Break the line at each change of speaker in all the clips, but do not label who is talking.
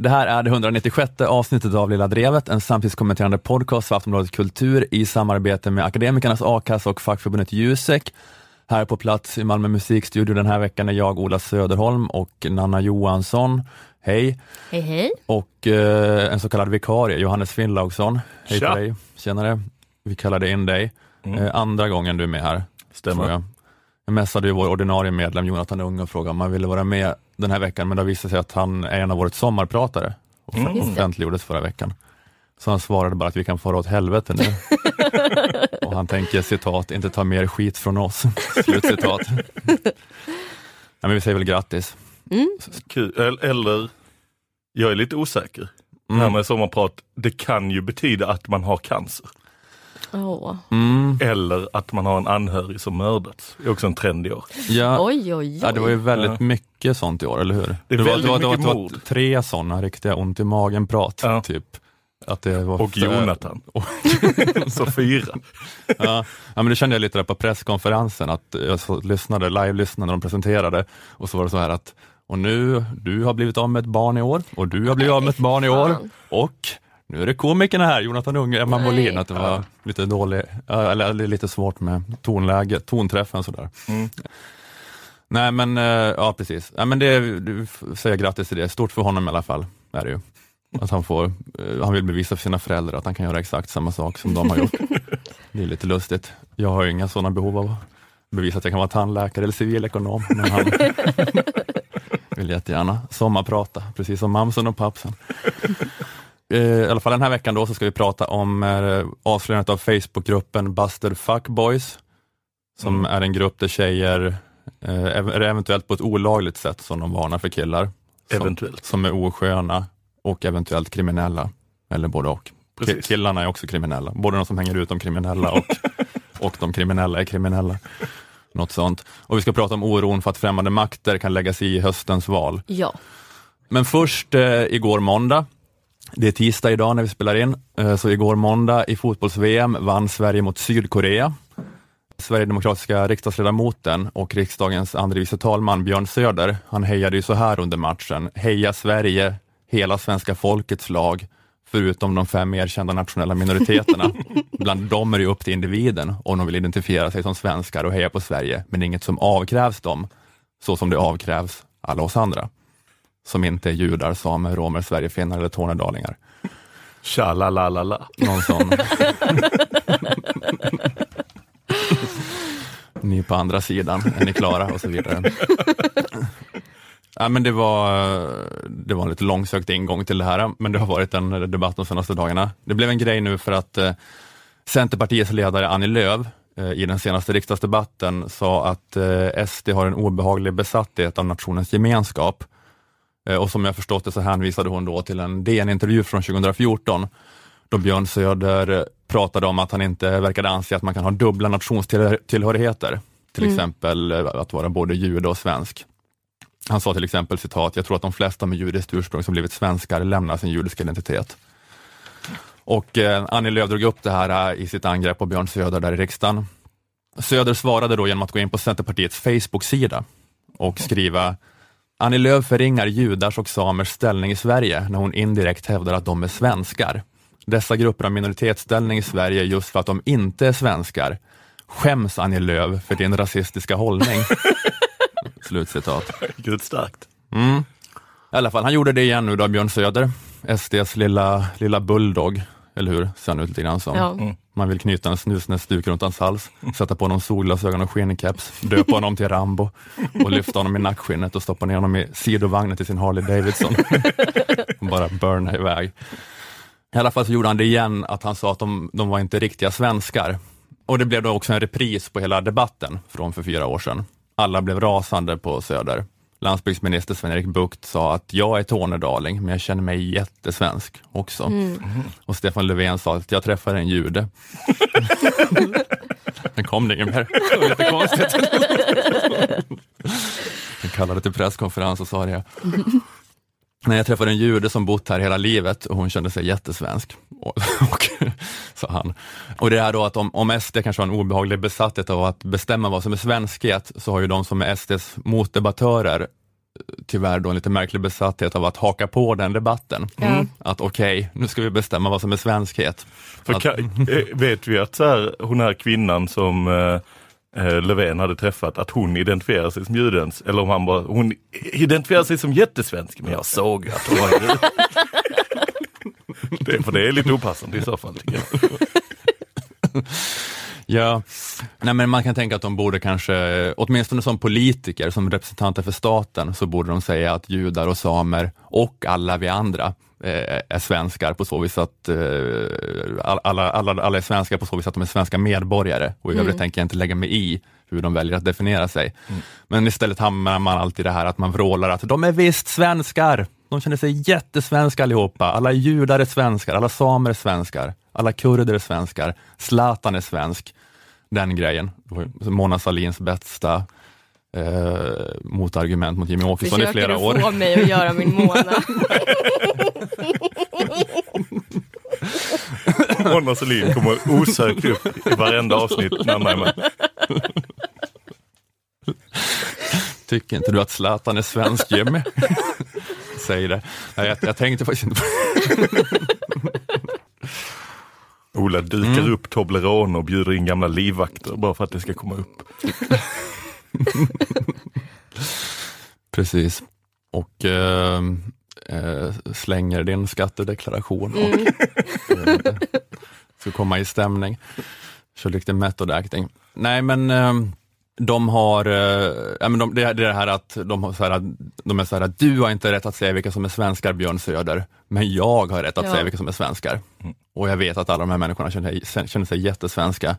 Det här är det 196 avsnittet av Lilla Drevet, en samtidskommenterande podcast för Aftonbladet Kultur i samarbete med Akademikernas A-kassa och fackförbundet Jusek. Här på plats i Malmö musikstudio den här veckan är jag, Ola Söderholm och Nanna Johansson. Hej!
Hej hej.
Och eh, en så kallad vikarie, Johannes Finnlaugsson. Hej
Tja.
på dig! Tjenare! Vi kallade in dig.
Mm.
Eh, andra gången du är med här.
Stämmer.
Jag. messade ju vår ordinarie medlem Jonathan Unge och frågade om han ville vara med den här veckan, men det visade sig att han är en av årets sommarpratare. Och
Mm.
Offentliggjordes förra veckan. Så han svarade bara att vi kan fara åt helvete nu. och han tänker citat, inte ta mer skit från oss. Slutcitat. ja, men vi säger väl grattis.
Kul. Eller- Eller, jag är lite osäker. Det här
Mm.
med sommarprat, det kan ju betyda att man har cancer.
Åh.
Mm.
Eller att man har en anhörig som mördats. Det är också en trend i år.
Ja,
Oj oj oj.
ja, det var ju väldigt
Ja.
mycket sånt i år, eller hur?
Det är
var,
väldigt
det var, det var,
mycket
det var tre sådana riktiga ont i magen-prat,
Ja.
typ. Att det var
Och Jonathan. Så fyra.
Ja, ja, men det kände jag lite där på presskonferensen, att jag så, lyssnade, live-lyssnade när de presenterade och så var det så här att, och nu, du har blivit av med ett barn i år och du har blivit av med ett barn i år och nu är det komikerna här, Jonathan Unge, Emma
Nej.
Molin, att det var lite dålig, eller, lite svårt med tonläge, tonträffen sådär.
Mm.
Nej men, eh, ja precis, ja, men det, du säga grattis till det, stort för honom i alla fall, är det ju. Att han får, eh, han vill bevisa för sina föräldrar att han kan göra exakt samma sak som de har gjort. Det är lite lustigt. Jag har ju inga sådana behov av att bevisa att jag kan vara tandläkare eller civilekonom, men han vill jättegärna sommarprata, precis som mamsen och pappsen. Eh, I alla fall den här veckan då så ska vi prata om eh, avslöjandet av Facebookgruppen Busted Fuckboys, som
Mm.
är en grupp där tjejer, eh, eventuellt på ett olagligt sätt som de varnar för killar, som,
Eventuellt.
som är osköna och eventuellt kriminella, eller både och.
Precis.
Killarna är också kriminella, både de som hänger ut de kriminella och, och de kriminella är kriminella. Något sånt. Och vi ska prata om oron för att främmande makter kan lägga sig i höstens val.
Ja.
Men först eh, igår måndag, det är tisdag idag när vi spelar in, eh, så igår måndag i fotbolls-VM vann Sverige mot Sydkorea. Sverigedemokratiska riksdagsledamoten och riksdagens andre vice talman Björn Söder, han hejade ju så här under matchen. Heja Sverige, hela svenska folkets lag, förutom de fem erkända nationella minoriteterna. Bland dem är det upp till individen om de vill identifiera sig som svenskar och heja på Sverige, men inget som avkrävs dem, så som det avkrävs alla oss andra som inte är judar, samer, romer, sverigefinnar eller tornedalingar.
Tja la la la la.
Någon sån. Ni på andra sidan, är ni klara? Och så vidare. Ja, men det, var, det var en lite långsökt ingång till det här, men det har varit en debatt de senaste dagarna. Det blev en grej nu för att eh, Centerpartiets ledare Annie Lööf eh, i den senaste riksdagsdebatten sa att eh, SD har en obehaglig besatthet av nationens gemenskap. Eh, Och som jag förstått det så hänvisade hon då till en DN-intervju från 2014 då Björn Söder pratade om att han inte verkade anse att man kan ha dubbla nationstillhörigheter. Till
Mm.
exempel eh, att vara både jude och svensk. Han sa till exempel citat, jag tror att de flesta med judiskt ursprung som blivit svenskar lämnar sin judiska identitet. Och eh, Annie Lööf drog upp det här eh, i sitt angrepp på Björn Söder där i riksdagen. Söder svarade då genom att gå in på Centerpartiets Facebook-sida och skriva Annie Lööf förringar judars och samers ställning i Sverige när hon indirekt hävdar att de är svenskar. Dessa grupper har minoritetsställning i Sverige just för att de inte är svenskar. Skäms Annie Lööf för din rasistiska hållning. Slutcitat.
Gud starkt.
Mm. I alla fall, han gjorde det igen nu då, Björn Söder. SDs lilla, lilla bulldog, eller hur? Ser han ut lite grann som.
ja.
Mm.
Man vill knyta en snusnäsduk runt hans hals, sätta på honom solglasögon och skinnkeps, döpa honom till Rambo och lyfta honom i nackskinnet och stoppa ner honom i sidovagnen till sin Harley Davidson. och bara burna iväg. I alla fall så gjorde han det igen, att han sa att de, de var inte riktiga svenskar. Och det blev då också en repris på hela debatten från för fyra år sedan. Alla blev rasande på Söder. Landsbygdsminister Sven-Erik Bucht sa att jag är tornedaling, men jag känner mig jättesvensk också.
Mm.
Och Stefan Löfven sa att jag träffade en jude. Sen kom det inget mer. Det var jättekonstigt. Han kallade till presskonferens och sa det. Nej, jag träffade en jude som bott här hela livet och hon kände sig jättesvensk. Och, och, sa han. Och det är då att om, om SD kanske har en obehaglig besatthet av att bestämma vad som är svenskhet, så har ju de som är SDs motdebattörer tyvärr då en lite märklig besatthet av att haka på den debatten.
Mm.
Att okej, okay, nu ska vi bestämma vad som är svenskhet.
För
att,
kan, eh, vet vi att så här, hon här kvinnan som eh, eh, Löfven hade träffat, att hon identifierar sig som judens, eller om han bara, hon identifierar sig som jättesvensk, men jag såg att hon var jude. det, för det är lite opassande i så fall.
Ja, nej men man kan tänka att de borde kanske, åtminstone som politiker, som representanter för staten, så borde de säga att judar och samer och alla vi andra eh, är svenskar på så vis att eh, alla, alla, alla är svenskar på så vis att de är svenska medborgare och i mm. övrigt tänker jag inte lägga mig i hur de väljer att definiera sig. Mm. Men istället hamnar man alltid i det här att man vrålar att de är visst svenskar. De känner sig jättesvenska allihopa. Alla judar är svenskar, alla samer är svenskar, alla kurder är svenskar, Zlatan är svensk den grejen. Mona Salins bästa eh, motargument mot Jimmy Åkesson i flera år.
Försöker du få mig att göra min Mona?
Mona Sahlin kommer osökt upp i varenda avsnitt när han är med.
Tycker inte du att Zlatan är svensk Jimmy? Säg det. Nej, jag, jag tänkte faktiskt inte på
Ola dukar mm. upp Toblerone och bjuder in gamla livvakter bara för att det ska komma upp.
Precis. Och äh, äh, slänger din skattedeklaration och mm. äh, ska komma i stämning. Kör lite method acting. Nej men ehm, de har, äh, men de, det, är det här att de, har så här, de är så här att du har inte rätt att säga vilka som är svenskar Björn Söder, men jag har rätt att ja. säga vilka som är svenskar. Mm. Och jag vet att alla de här människorna känner, känner sig jättesvenska.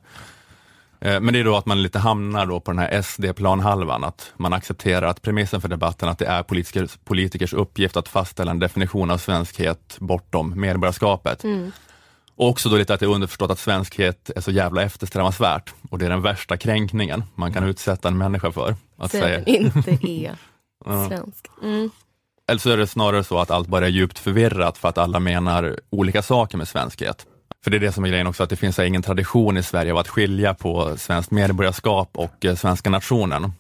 Eh, men det är då att man lite hamnar då på den här SD-planhalvan, att man accepterar att premissen för debatten att det är politikers, politikers uppgift att fastställa en definition av svenskhet bortom medborgarskapet. Mm. Och också då lite att det är underförstått att svenskhet är så jävla eftersträvansvärt och det är den värsta kränkningen man kan utsätta en människa för.
Att säga inte är svensk. Mm.
Eller så är det snarare så att allt bara är djupt förvirrat för att alla menar olika saker med svenskhet. För det är det som är grejen också, att det finns ingen tradition i Sverige av att skilja på svenskt medborgarskap och eh, svenska nationen.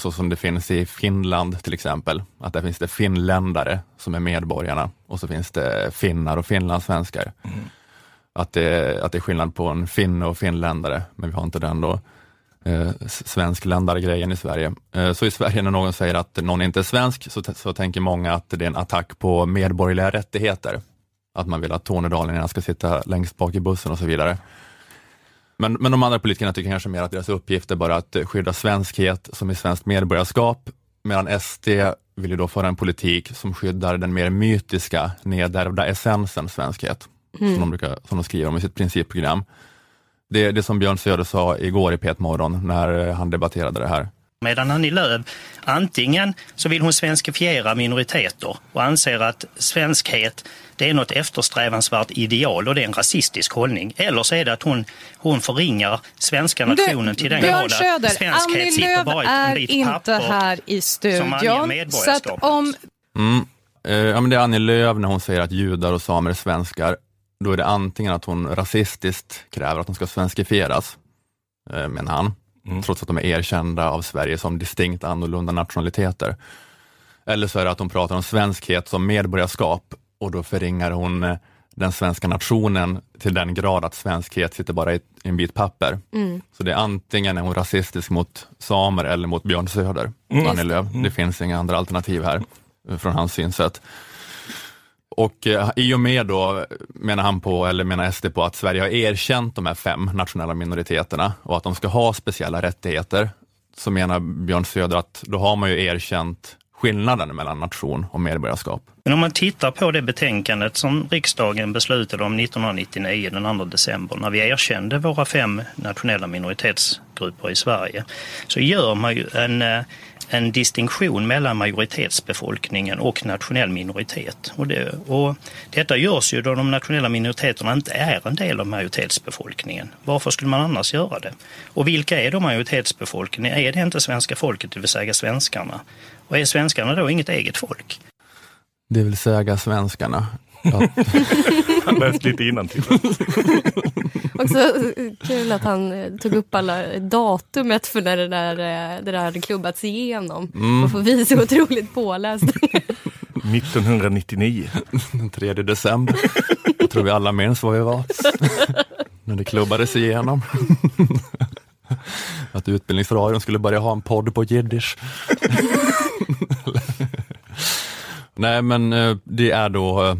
Så som det finns i Finland till exempel, att där finns det finländare som är medborgarna och så finns det finnar och finlandssvenskar. Mm. Att, det, att det är skillnad på en finne och finländare, men vi har inte den då eh, svenskländargrejen i Sverige. Eh, så i Sverige när någon säger att någon inte är svensk så, så tänker många att det är en attack på medborgerliga rättigheter. Att man vill att tornedalingarna ska sitta längst bak i bussen och så vidare. Men, men de andra politikerna tycker kanske mer att deras uppgift är bara att eh, skydda svenskhet som är svenskt medborgarskap, medan SD vill ju då föra en politik som skyddar den mer mytiska, nedärvda essensen svenskhet, mm. som, de brukar, som de skriver om i sitt principprogram. Det, det som Björn Söder sa igår i P1 Morgon när han debatterade det här.
Medan Annie Lööf antingen så vill hon svenskifiera minoriteter och anser att svenskhet det är något eftersträvansvärt ideal och det är en rasistisk hållning. Eller så är det att hon, hon förringar svenska nationen till den grad att svenskhet sitter bara i
är inte här i studion. Så att om...
Mm. Eh, ja, men det är Annie Lööf när hon säger att judar och samer är svenskar då är det antingen att hon rasistiskt kräver att de ska svenskifieras, eh, menar han, mm. trots att de är erkända av Sverige som distinkt annorlunda nationaliteter. Eller så är det att hon pratar om svenskhet som medborgarskap och då förringar hon eh, den svenska nationen till den grad att svenskhet sitter bara i en bit papper. Mm. Så det är antingen är hon rasistisk mot samer eller mot Björn Söder, mm. Annie Lööf. Det finns inga andra alternativ här eh, från hans synsätt. Och eh, i och med då, menar han på, eller menar SD på, att Sverige har erkänt de här fem nationella minoriteterna och att de ska ha speciella rättigheter, så menar Björn Söder att då har man ju erkänt skillnaden mellan nation och medborgarskap.
Men om man tittar på det betänkandet som riksdagen beslutade om 1999, den 2 december, när vi erkände våra fem nationella minoritetsgrupper i Sverige, så gör man ju en eh, en distinktion mellan majoritetsbefolkningen och nationell minoritet. Och, det, och detta görs ju då de nationella minoriteterna inte är en del av majoritetsbefolkningen. Varför skulle man annars göra det? Och vilka är då majoritetsbefolkningen? Är det inte svenska folket, det vill säga svenskarna? Och är svenskarna då inget eget folk?
Det vill säga svenskarna. Ja.
Han läste lite innantill.
Också kul att han eh, tog upp alla datumet för när det där, eh, det där hade klubbats igenom. Mm. Och får vi så otroligt påläst.
1999.
Den 3 december. Jag tror vi alla minns var vi var. När det klubbades igenom. Att Utbildningsradion skulle börja ha en podd på jiddisch. Nej men eh, det är då eh,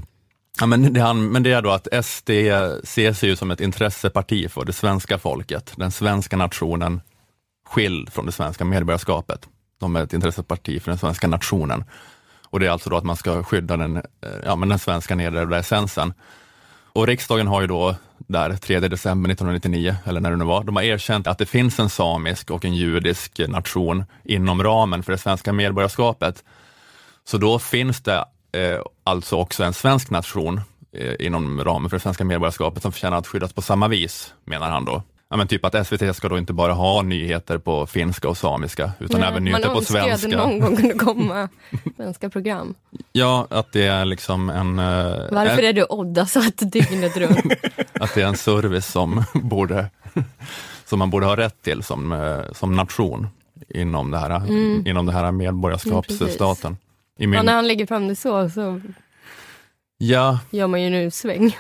Ja, men, det, men det är då att SD ses ju som ett intresseparti för det svenska folket, den svenska nationen, skild från det svenska medborgarskapet. De är ett intresseparti för den svenska nationen. Och det är alltså då att man ska skydda den, eh, ja, men den svenska nedärvda essensen. Och riksdagen har ju då där 3 december 1999, eller när det nu var, de har erkänt att det finns en samisk och en judisk nation inom ramen för det svenska medborgarskapet. Så då finns det alltså också en svensk nation eh, inom ramen för det svenska medborgarskapet som förtjänar att skyddas på samma vis, menar han då. Ja, men typ att SVT ska då inte bara ha nyheter på finska och samiska, utan ja, även nyheter på svenska. Man önskar att
det någon gång kunde komma svenska program.
Ja, att det är liksom en...
Eh, Varför är du Odda så att dygnet runt?
att det är en service som, borde, som man borde ha rätt till som, eh, som nation inom det här, mm. inom det här medborgarskapsstaten.
Ja, min... ja, när han lägger fram det så, så ja. gör man ju nu sväng.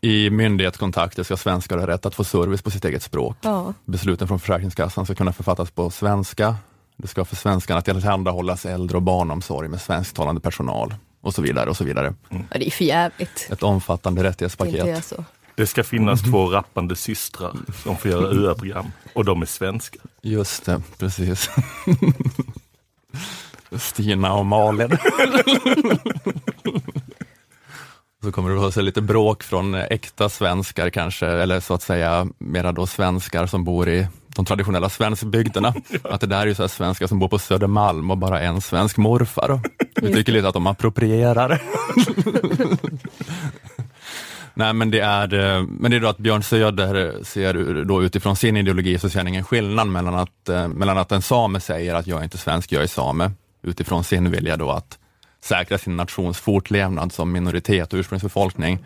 I myndighetskontakter ska svenskar ha rätt att få service på sitt eget språk. Ja. Besluten från Försäkringskassan ska kunna författas på svenska. Det ska för svenskarna tillhandahållas äldre och barnomsorg med svensktalande personal och så vidare. och så vidare.
Mm. Ja, det är för jävligt.
Ett omfattande rättighetspaket.
Det, det ska finnas två rappande systrar som får göra UA-program och de är svenska.
Just det, precis. Stina och Malin. Så kommer det vara lite bråk från äkta svenskar kanske, eller så att säga mera då svenskar som bor i de traditionella svenskbygderna. Att det där är ju så svenskar som bor på Södermalm och bara en svensk morfar. Vi tycker lite att de approprierar. Nej men det är, men det är då att Björn Söder ser då utifrån sin ideologi så ser han ingen skillnad mellan att, eh, mellan att en same säger att jag är inte svensk, jag är same, utifrån sin vilja då att säkra sin nations fortlevnad som minoritet och ursprungsbefolkning.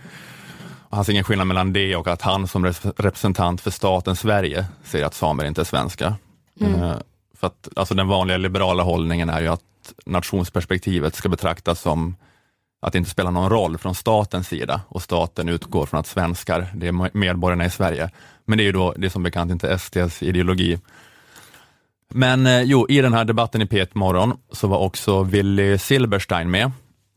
Och han ser ingen skillnad mellan det och att han som representant för staten Sverige säger att samer inte är svenska. Mm. Uh, för att, alltså den vanliga liberala hållningen är ju att nationsperspektivet ska betraktas som att det inte spelar någon roll från statens sida och staten utgår från att svenskar, det är medborgarna i Sverige. Men det är ju då, det är som bekant inte SDs ideologi. Men eh, jo, i den här debatten i P1 Morgon så var också Willy Silberstein med.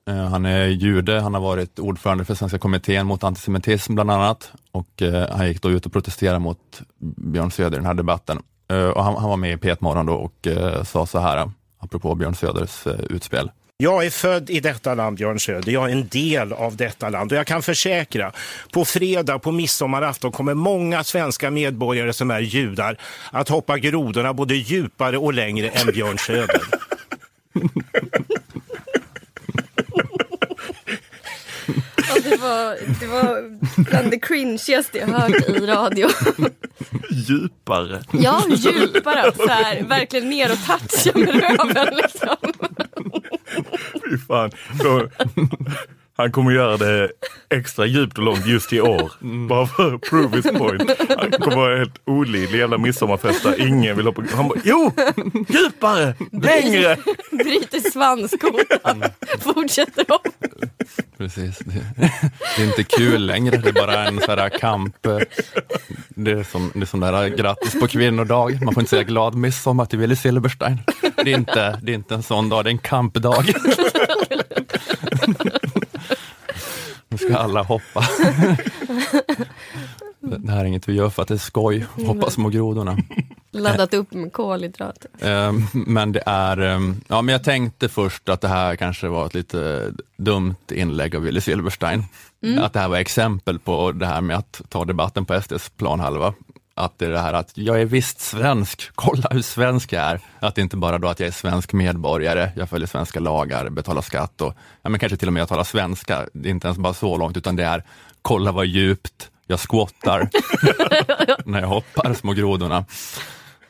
Eh, han är jude, han har varit ordförande för Svenska kommittén mot antisemitism bland annat och eh, han gick då ut och protesterade mot Björn Söder i den här debatten. Eh, och han, han, var med i P1 Morgon då och eh, sa så här, apropå Björn Söders eh, utspel.
Jag är född i detta land, Björn Söder. Jag är en del av detta land. Och jag kan försäkra, på fredag, på midsommarafton, kommer många svenska medborgare som är judar att hoppa grodorna både djupare och längre än Björn Söder.
det, var, det var bland det cringigaste jag hört i radio.
Djupare?
Ja, djupare. Så här, verkligen ner och toucha med röven. Liksom.
Fy fan. Så, han kommer göra det extra djupt och långt just i år. Mm. Bara för att prove his point. Han kommer vara helt olidlig jävla midsommarfest ingen vill hoppa. Han bara, jo! Djupare! Längre!
Bryter svanskotan. Fortsätter upp.
Precis. Det, det, är inte kul längre, det är bara en sån här kamp. Det är som, det är som där grattis på kvinnodag. Man får inte säga glad midsommar till Willy Silberstein. Det är, inte, det är inte en sån dag, det är en kampdag. Nu ska alla hoppa. Det här är inget vi gör för att det är skoj, hoppa små grodorna.
Laddat upp med kolhydrater.
Ehm, men det är, ehm, ja men jag tänkte först att det här kanske var ett lite dumt inlägg av Willy Silverstein. Mm. Att det här var exempel på det här med att ta debatten på SDs planhalva att det är det här att jag är visst svensk, kolla hur svensk jag är. Att det inte bara då att jag är svensk medborgare, jag följer svenska lagar, betalar skatt och ja, men kanske till och med jag talar svenska. Det är inte ens bara så långt utan det är kolla vad djupt jag squattar när jag hoppar små grodorna.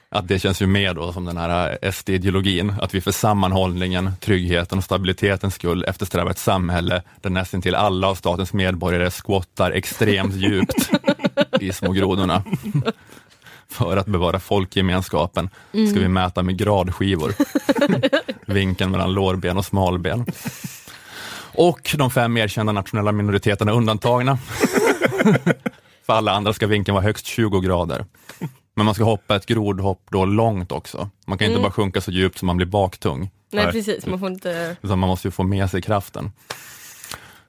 att det känns ju mer då som den här eh, SD-ideologin, att vi för sammanhållningen, tryggheten och stabilitetens skull eftersträvar ett samhälle där nästan till alla av statens medborgare squattar extremt djupt i små grodorna. För att bevara folkgemenskapen ska vi mäta med gradskivor. Vinkeln mellan lårben och smalben. Och de fem erkända nationella minoriteterna undantagna. För alla andra ska vinkeln vara högst 20 grader. Men man ska hoppa ett grodhopp då långt också. Man kan inte bara sjunka så djupt så man blir baktung,
Nej,
Nej.
precis, man får inte...
utan man måste ju få med sig kraften.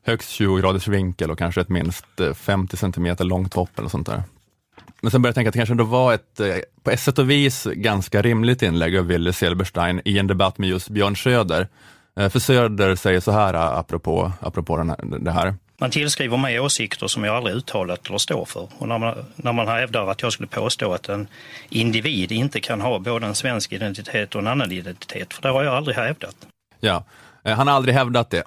Högst 20 graders vinkel och kanske ett minst eh, 50 centimeter långt hopp eller sånt där. Men sen började jag tänka att det kanske ändå var ett, eh, på ett sätt och vis, ganska rimligt inlägg av Willy Silberstein i en debatt med just Björn Söder. Eh, För Söder säger så här eh, apropå, apropå den här, det här.
Man tillskriver mig åsikter som jag aldrig uttalat eller står för. Och när man, när man hävdar att jag skulle påstå att en individ inte kan ha både en svensk identitet och en annan identitet, för det har jag aldrig hävdat.
Ja, eh, han har aldrig hävdat det.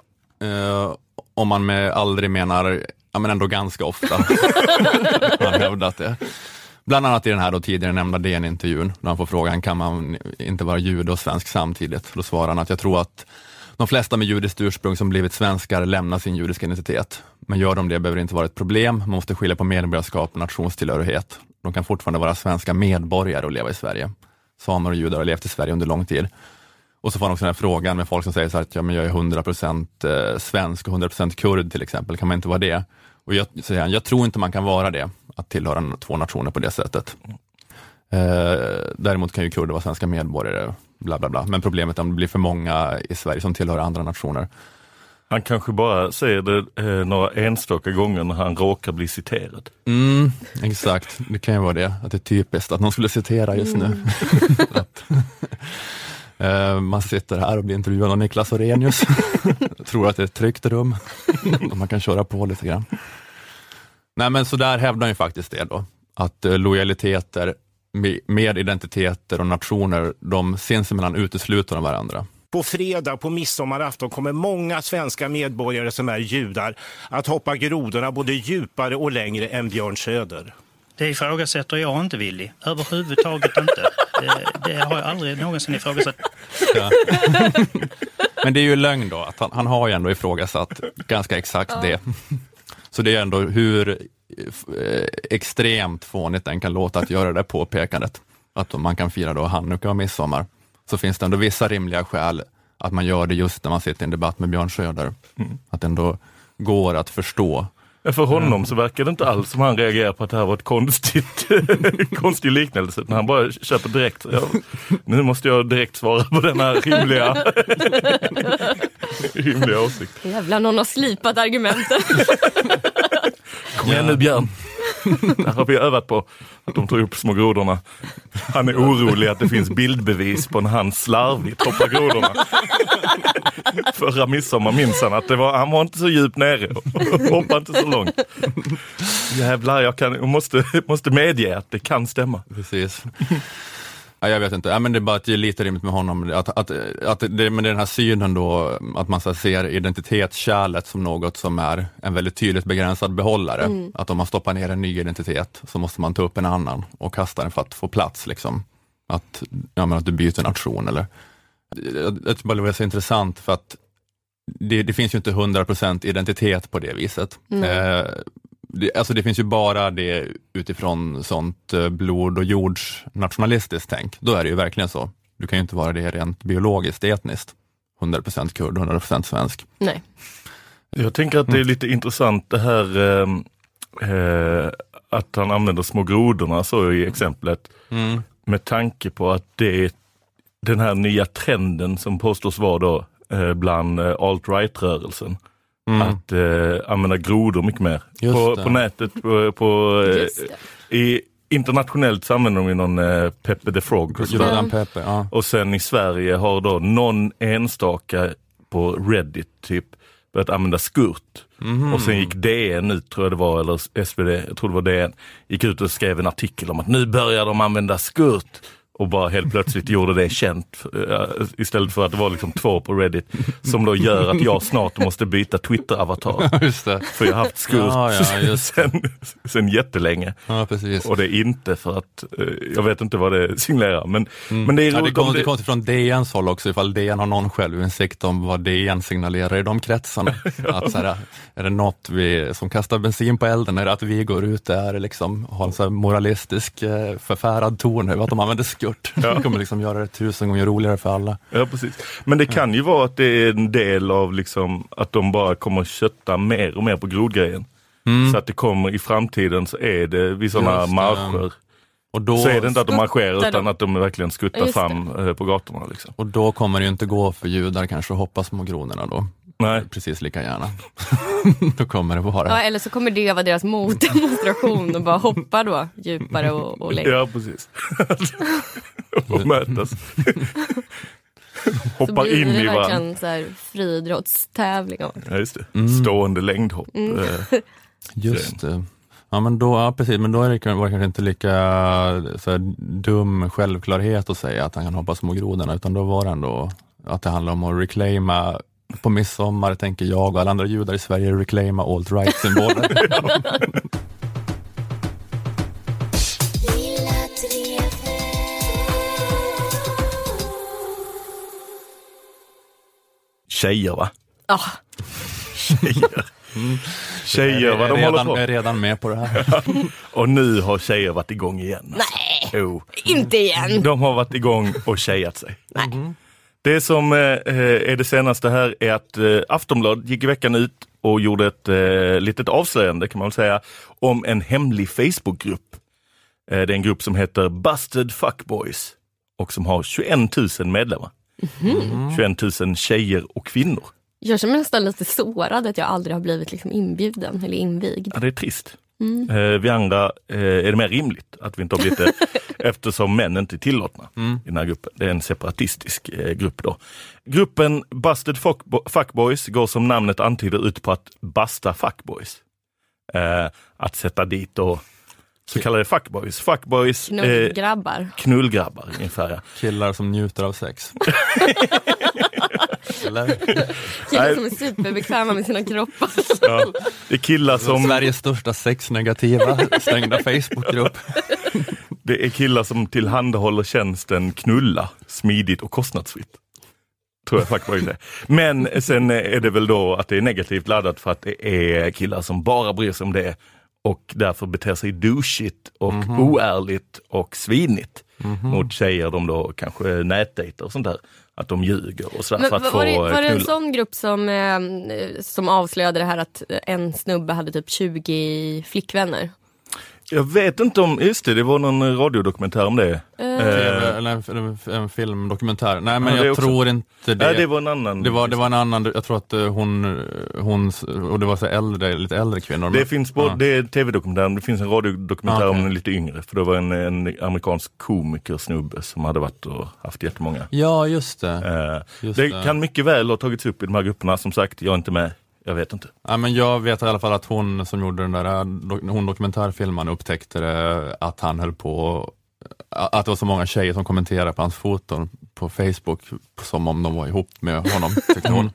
Om man med aldrig menar, ja men ändå ganska ofta har hävdat det. Bland annat i den här då tidigare nämnda DN-intervjun, där han får frågan, kan man inte vara jude och svensk samtidigt? Då svarar han att jag tror att de flesta med judiskt ursprung som blivit svenskar lämnar sin judiska identitet. Men gör de det behöver det inte vara ett problem, man måste skilja på medborgarskap och nationstillhörighet. De kan fortfarande vara svenska medborgare och leva i Sverige. Samer och judar har levt i Sverige under lång tid. Och så får han också den här frågan med folk som säger så här att ja, men jag är 100% eh, svensk och 100% kurd till exempel, kan man inte vara det? Och jag, säger han, jag tror inte man kan vara det, att tillhöra två nationer på det sättet. Eh, däremot kan ju kurder vara svenska medborgare, bla bla bla. Men problemet är om det blir för många i Sverige som tillhör andra nationer.
Han kanske bara säger det eh, några enstaka gånger när han råkar bli citerad.
Mm, exakt, det kan ju vara det, att det är typiskt att någon skulle citera just nu. eh, man sitter här och blir intervjuad av Niklas Orenius, tror att det är ett tryggt rum, man kan köra på lite grann. Nej men så där hävdar han ju faktiskt det då, att eh, lojaliteter med, med identiteter och nationer, de sinsemellan utesluter de varandra.
På fredag på midsommarafton kommer många svenska medborgare som är judar att hoppa grodorna både djupare och längre än Björn Söder.
Det ifrågasätter jag inte, Willy. Överhuvudtaget inte. Det, har jag aldrig någonsin ifrågasatt.
Ja. Men det är ju lögn då, att han, han har ju ändå ifrågasatt ganska exakt det. Så det är ändå hur eh, extremt fånigt den kan låta att göra det påpekandet. Att man kan fira då hanukka och midsommar, så finns det ändå vissa rimliga skäl att man gör det just när man sitter i en debatt med Björn Söder. Att det ändå går att förstå.
För honom så verkar det inte alls som han reagerar på att det här var ett konstigt, konstig liknelse. Han bara köper direkt. Ja, nu måste jag direkt svara på den här rimliga, rimliga åsikten.
Jävlar, någon har slipat argumenten.
Kom igen nu Björn. Det har vi övat på, att de tar upp små grodorna. Han är orolig att det finns bildbevis på när han slarvigt hoppar grodorna. Förra midsommar minns han att det var, han var inte så djupt nere och hoppade inte så långt. Jävlar, jag, kan, jag måste, måste medge att det kan stämma.
Precis. Ja, jag vet inte, ja, men det är bara att det är lite rimligt med honom, att, att, att det, men det är den här synen då, att man så ser identitetskärlet som något som är en väldigt tydligt begränsad behållare. Att om man stoppar ner en ny identitet så måste man ta upp en annan och kasta den för att få plats. Liksom. Att, ja, men att du byter nation eller... Jag, tycker bara det var så intressant för att det, det finns ju inte 100% identitet på det viset. Eh, det, alltså det finns ju bara det utifrån sånt eh, blod och jords nationalistiskt tänk. Då är det ju verkligen så. Du kan ju inte vara det rent biologiskt, etniskt. 100% kurd, 100% svensk.
Nej.
Jag tänker att det är lite intressant det här eh, eh, att han använder små grodorna så i exemplet. Med tanke på att det är den här nya trenden som påstås vara då eh, bland eh, alt-right-rörelsen. Att eh, använda grodor mycket mer. På, på nätet, på, på, eh, i, internationellet så använder de ju någon eh, Peppe the Frog. och
Pepe, ja.
Och sen i Sverige har då någon enstaka på Reddit typ börjat använda skurt. Och sen gick DN ut, tror jag det var, eller SvD, jag tror det var DN, gick ut och skrev en artikel om att nu börjar de använda skurt. Och bara helt plötsligt gjorde det känt eh, istället för att det var liksom två på Reddit som då gör att jag snart måste byta Twitter-avatar. För jag har haft skurt
Ja, ja,
sen, sen jättelänge.
Ja.
Och det är inte för att, eh, jag vet inte vad det signalerar, men, men det är
Mm. Ja, det konstigt,
det,
från DNs håll också, ifall DN har någon självinsikt om vad DN signalerar i de kretsarna. att, så här, är det något vi, som kastar bensin på elden, är det att vi går ut där och liksom har en så moralistisk eh, förfärad ton över att de använder skurt. Det kommer liksom göra det tusen gånger roligare för alla.
Ja, precis. Men det kan ju vara att det är en del av liksom att de bara kommer kötta mer och mer på grodgrejen. Så att det kommer i framtiden så är det vid sådana marscher.
Och då,
Så är det inte att de marscherar utan att de verkligen skuttar fram eh, på gatorna. Liksom.
och då kommer det ju inte gå för judar kanske att hoppa små grodorna då.
Nej.
Precis lika gärna. då kommer det vara.
Ja, eller så kommer det vara deras motdemonstration och bara hoppa då djupare och, och längre.
Ja, precis. och mötas. Hoppar
blir
in
det
i varandra.
så här friidrottstävling. av-
Ja, just det. Stående längdhopp.
Mm.
eh,
Just det. Ja men då, ja, precis, men då är det, var det kanske inte lika så här, dum självklarhet att säga att han kan hoppa små grodorna, utan då var det ändå att det handlar om att reclaima på midsommar tänker jag och alla andra judar i Sverige reclaima alt-right-symboler.
Tjejer va?
Ja,
Tjejer. Tjejer vad
jag,
de
är
håller
redan,
på.
jag är redan med på det här.
Och nu har tjejer varit igång igen. alltså.
nej,
Jo.
inte igen.
De har varit igång och tjejat sig. Det som eh, är det senaste här är att eh, Aftonbladet gick i veckan ut och gjorde ett eh, litet avslöjande kan man väl säga om en hemlig Facebookgrupp. Eh, det är en grupp som heter Busted Fuckboys och som har 21 000 medlemmar. 21 000 tjejer och kvinnor.
Jag känner mig nästan lite sårad att jag aldrig har blivit liksom inbjuden eller invigd.
Ja, det är trist. Eh, vi andra eh, är det mer rimligt att vi inte har blivit det eftersom män inte är tillåtna i den här gruppen. Det är en separatistisk eh, grupp då. Gruppen Busted Fuckbo- Fuckboys går som namnet antyder ut på att basta fuckboys. Att sätta dit då så kallade fuckboys. Fuckboys, eh,
Knullgrabbar.
knullgrabbar ungefär. Ja.
Killar som njuter av sex.
Killar som är superbekväma med sina kroppar.
Ja. Det är killar som
Sveriges största sexnegativa stängda Facebookgrupp.
Det är killar som tillhandahåller tjänsten knulla smidigt och kostnadsfritt. Tror jag faktiskt det. Men sen är det väl då att det är negativt laddat för att det är killar som bara bryr sig om det och därför beter sig douchigt och oärligt och svinigt mot tjejer de då kanske nätdejtar och sånt där. Att de ljuger och sådär
Men
för att
var,
få
var, det, var det en sån grupp som, eh, som avslöjade det här att en snubbe hade typ 20 flickvänner?
Jag vet inte om, just det, det var någon radiodokumentär om det.
TV, eller en, en, en filmdokumentär. Nej men
Ja, det
jag
också.
tror inte det.
Nej, det var en annan.
Det var, det var en annan, jag tror att eh, hon, hon och det var så äldre, lite äldre kvinnor.
Det
men-
finns både,
ja.
det är tv-dokumentären, det finns en radiodokumentär
Ah, okej.
om en lite yngre. För det var en, en amerikansk komikersnubbe som hade varit och haft jättemånga.
Ja, just det.
Eh,
Just
det
det.
kan mycket väl ha tagits upp i de här grupperna. Som sagt, jag är inte med. Jag vet inte.
Ja, men jag vet i alla fall att hon som gjorde den där eh, hon dokumentärfilmen upptäckte det, att han höll på, att det var så många tjejer som kommenterade på hans foton på Facebook som om de var ihop med honom, tyckte hon.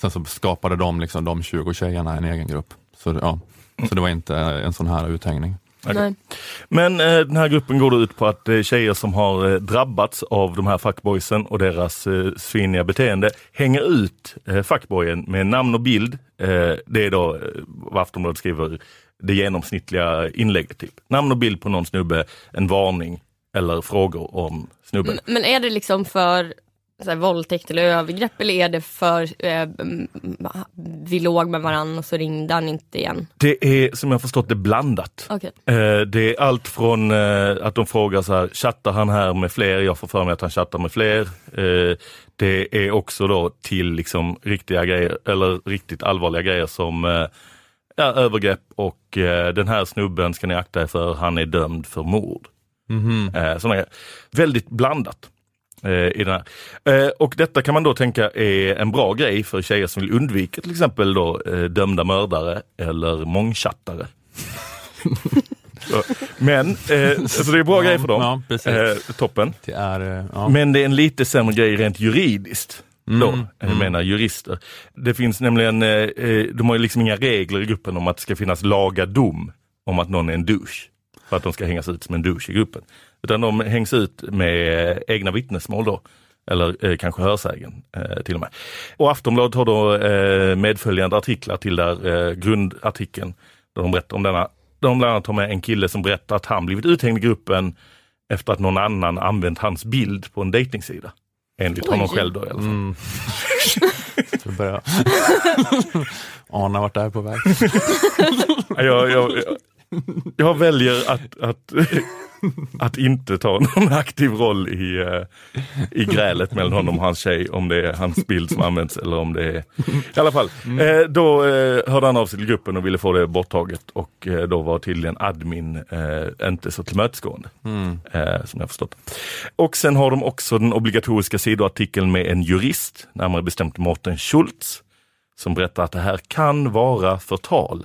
Sen så skapade de, liksom, de 20 tjejerna en egen grupp. Så, ja. så det var inte en sån här uthängning.
Nej.
Men eh, den här gruppen går ut på att eh, tjejer som har eh, drabbats av de här fuckboysen och deras eh, sviniga beteende hänger ut eh, fuckboyen med namn och bild. Eh, det är då eh, vad Aftonbladet skriver, det genomsnittliga inlägget. Typ. Namn och bild på någon snubbe, en varning eller frågor om snubben.
Men är det liksom för så här, våldtäkt eller övergrepp eller är det för eh, mm, vi låg med varandra och så ringde han inte igen?
Det är som jag förstått det blandat.
Okej.
Eh, Det är allt från eh, att de frågar så här, chattar han här med fler? Jag får för mig att han chattar med fler. Eh, Det är också då till liksom riktiga grejer, eller riktigt allvarliga grejer som eh, ja, övergrepp och eh, den här snubben ska ni akta er för, han är dömd för mord. Eh, Såna grejer. Väldigt blandat. Eh, I den. Eh, Och detta kan man då tänka är en bra grej för tjejer som vill undvika till exempel då, eh, dömda mördare eller mångchattare. Så, men, eh, så det är bra
Ja,
grejer för dem.
ja,
eh, toppen.
Det är, ja.
Men det är en lite sämre grej rent juridiskt. Då,
Mm,
mm. menar jurister. Det finns nämligen, eh, eh, de har ju liksom inga regler i gruppen om att det ska finnas laga dom om att någon är en douche. För att de ska hängas ut som en douche i gruppen. Utan de hängs ut med egna vittnesmål då. Eller eh, kanske hörsägen eh, till och med. Och Aftonbladet har då eh, medföljande artiklar till där eh, grundartikeln. Där de berättar om denna. Där de bland annat har med en kille som berättar att han blivit uthängd i gruppen efter att någon annan använt hans bild på en dejtingsida. Enligt honom
Oj.
själv då i alla fall.
Mm. Så jag börjar ana vart det här är på väg.
Jag, jag, jag, jag väljer att, att, att inte ta någon aktiv roll i, eh, i grälet mellan honom och hans tjej, om det är hans bild som används eller om det är... I alla fall, eh, då eh, hörde han av sig till gruppen och ville få det borttaget och då var tydligen admin inte så tillmötesgående.
Mm.
Som jag förstått. Och sen har de också den obligatoriska sidoartikeln med en jurist, närmare bestämt Mårten Schultz, som berättar att det här kan vara förtal.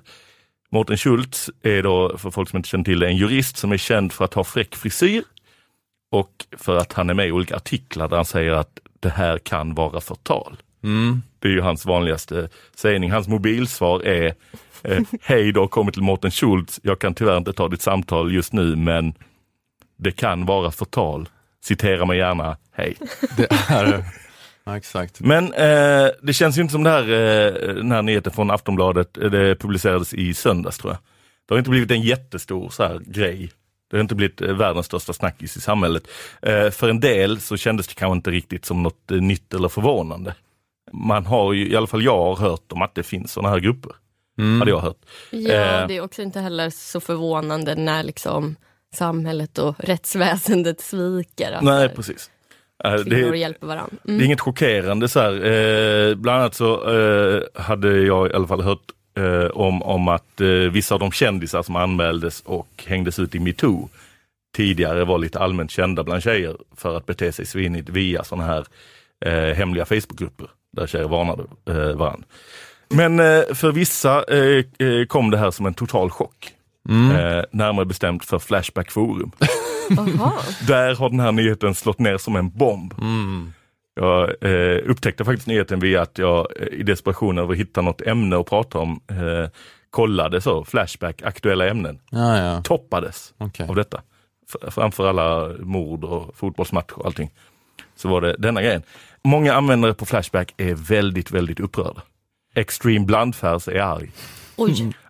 Mårten Schultz är då, för folk som inte känner till det, en jurist som är känd för att ha fräck frisyr och för att han är med i olika artiklar där han säger att det här kan vara förtal.
Mm.
Det är ju hans vanligaste sägning. Hans mobilsvar är eh, Hej, har kommit till Mårten Schultz. Jag kan tyvärr inte ta ditt samtal just nu, men det kan vara förtal. Citera mig gärna. Hej.
Det är, ja, exakt.
Men eh, det känns ju inte som det här, eh, den här nyheten från Aftonbladet, eh, det publicerades i söndags tror jag. Det har inte blivit en jättestor så här, grej. Det har inte blivit eh, världens största snackis i samhället. Eh, för en del så kändes det kanske inte riktigt som något eh, nytt eller förvånande. Man har ju, i alla fall jag har hört om att det finns sådana här grupper.
Mm.
Hade jag hört.
Ja,
Eh.
det är också inte heller så förvånande när liksom samhället och rättsväsendet sviker. Att
Nej, precis. Eh,
kvinnor
det,
hjälper varandra.
Det är
Mm.
inget chockerande så här. Eh, bland annat så eh, hade jag i alla fall hört eh, om, om att eh, vissa av de kändisar som anmäldes och hängdes ut i metoo tidigare var lite allmänt kända bland tjejer för att bete sig svinigt via sådana här eh, hemliga Facebookgrupper där tjejer varnade eh, varandra. Men eh, för vissa kom det här som en total chock.
Mm.
Eh, närmare bestämt för Flashback Forum. Där har den här nyheten slått ner som en bomb.
Mm.
Jag eh, upptäckte faktiskt nyheten via att jag eh, i desperation över att hitta något ämne att prata om eh, kollade så, Flashback, aktuella ämnen.
Ja, ja.
Toppades
Okej.
av detta. F- framför alla mord och fotbollsmatcher och allting. Så var det denna grejen. Många användare på Flashback är väldigt, väldigt upprörda. Extreme Blandfärs är arg.
Oj,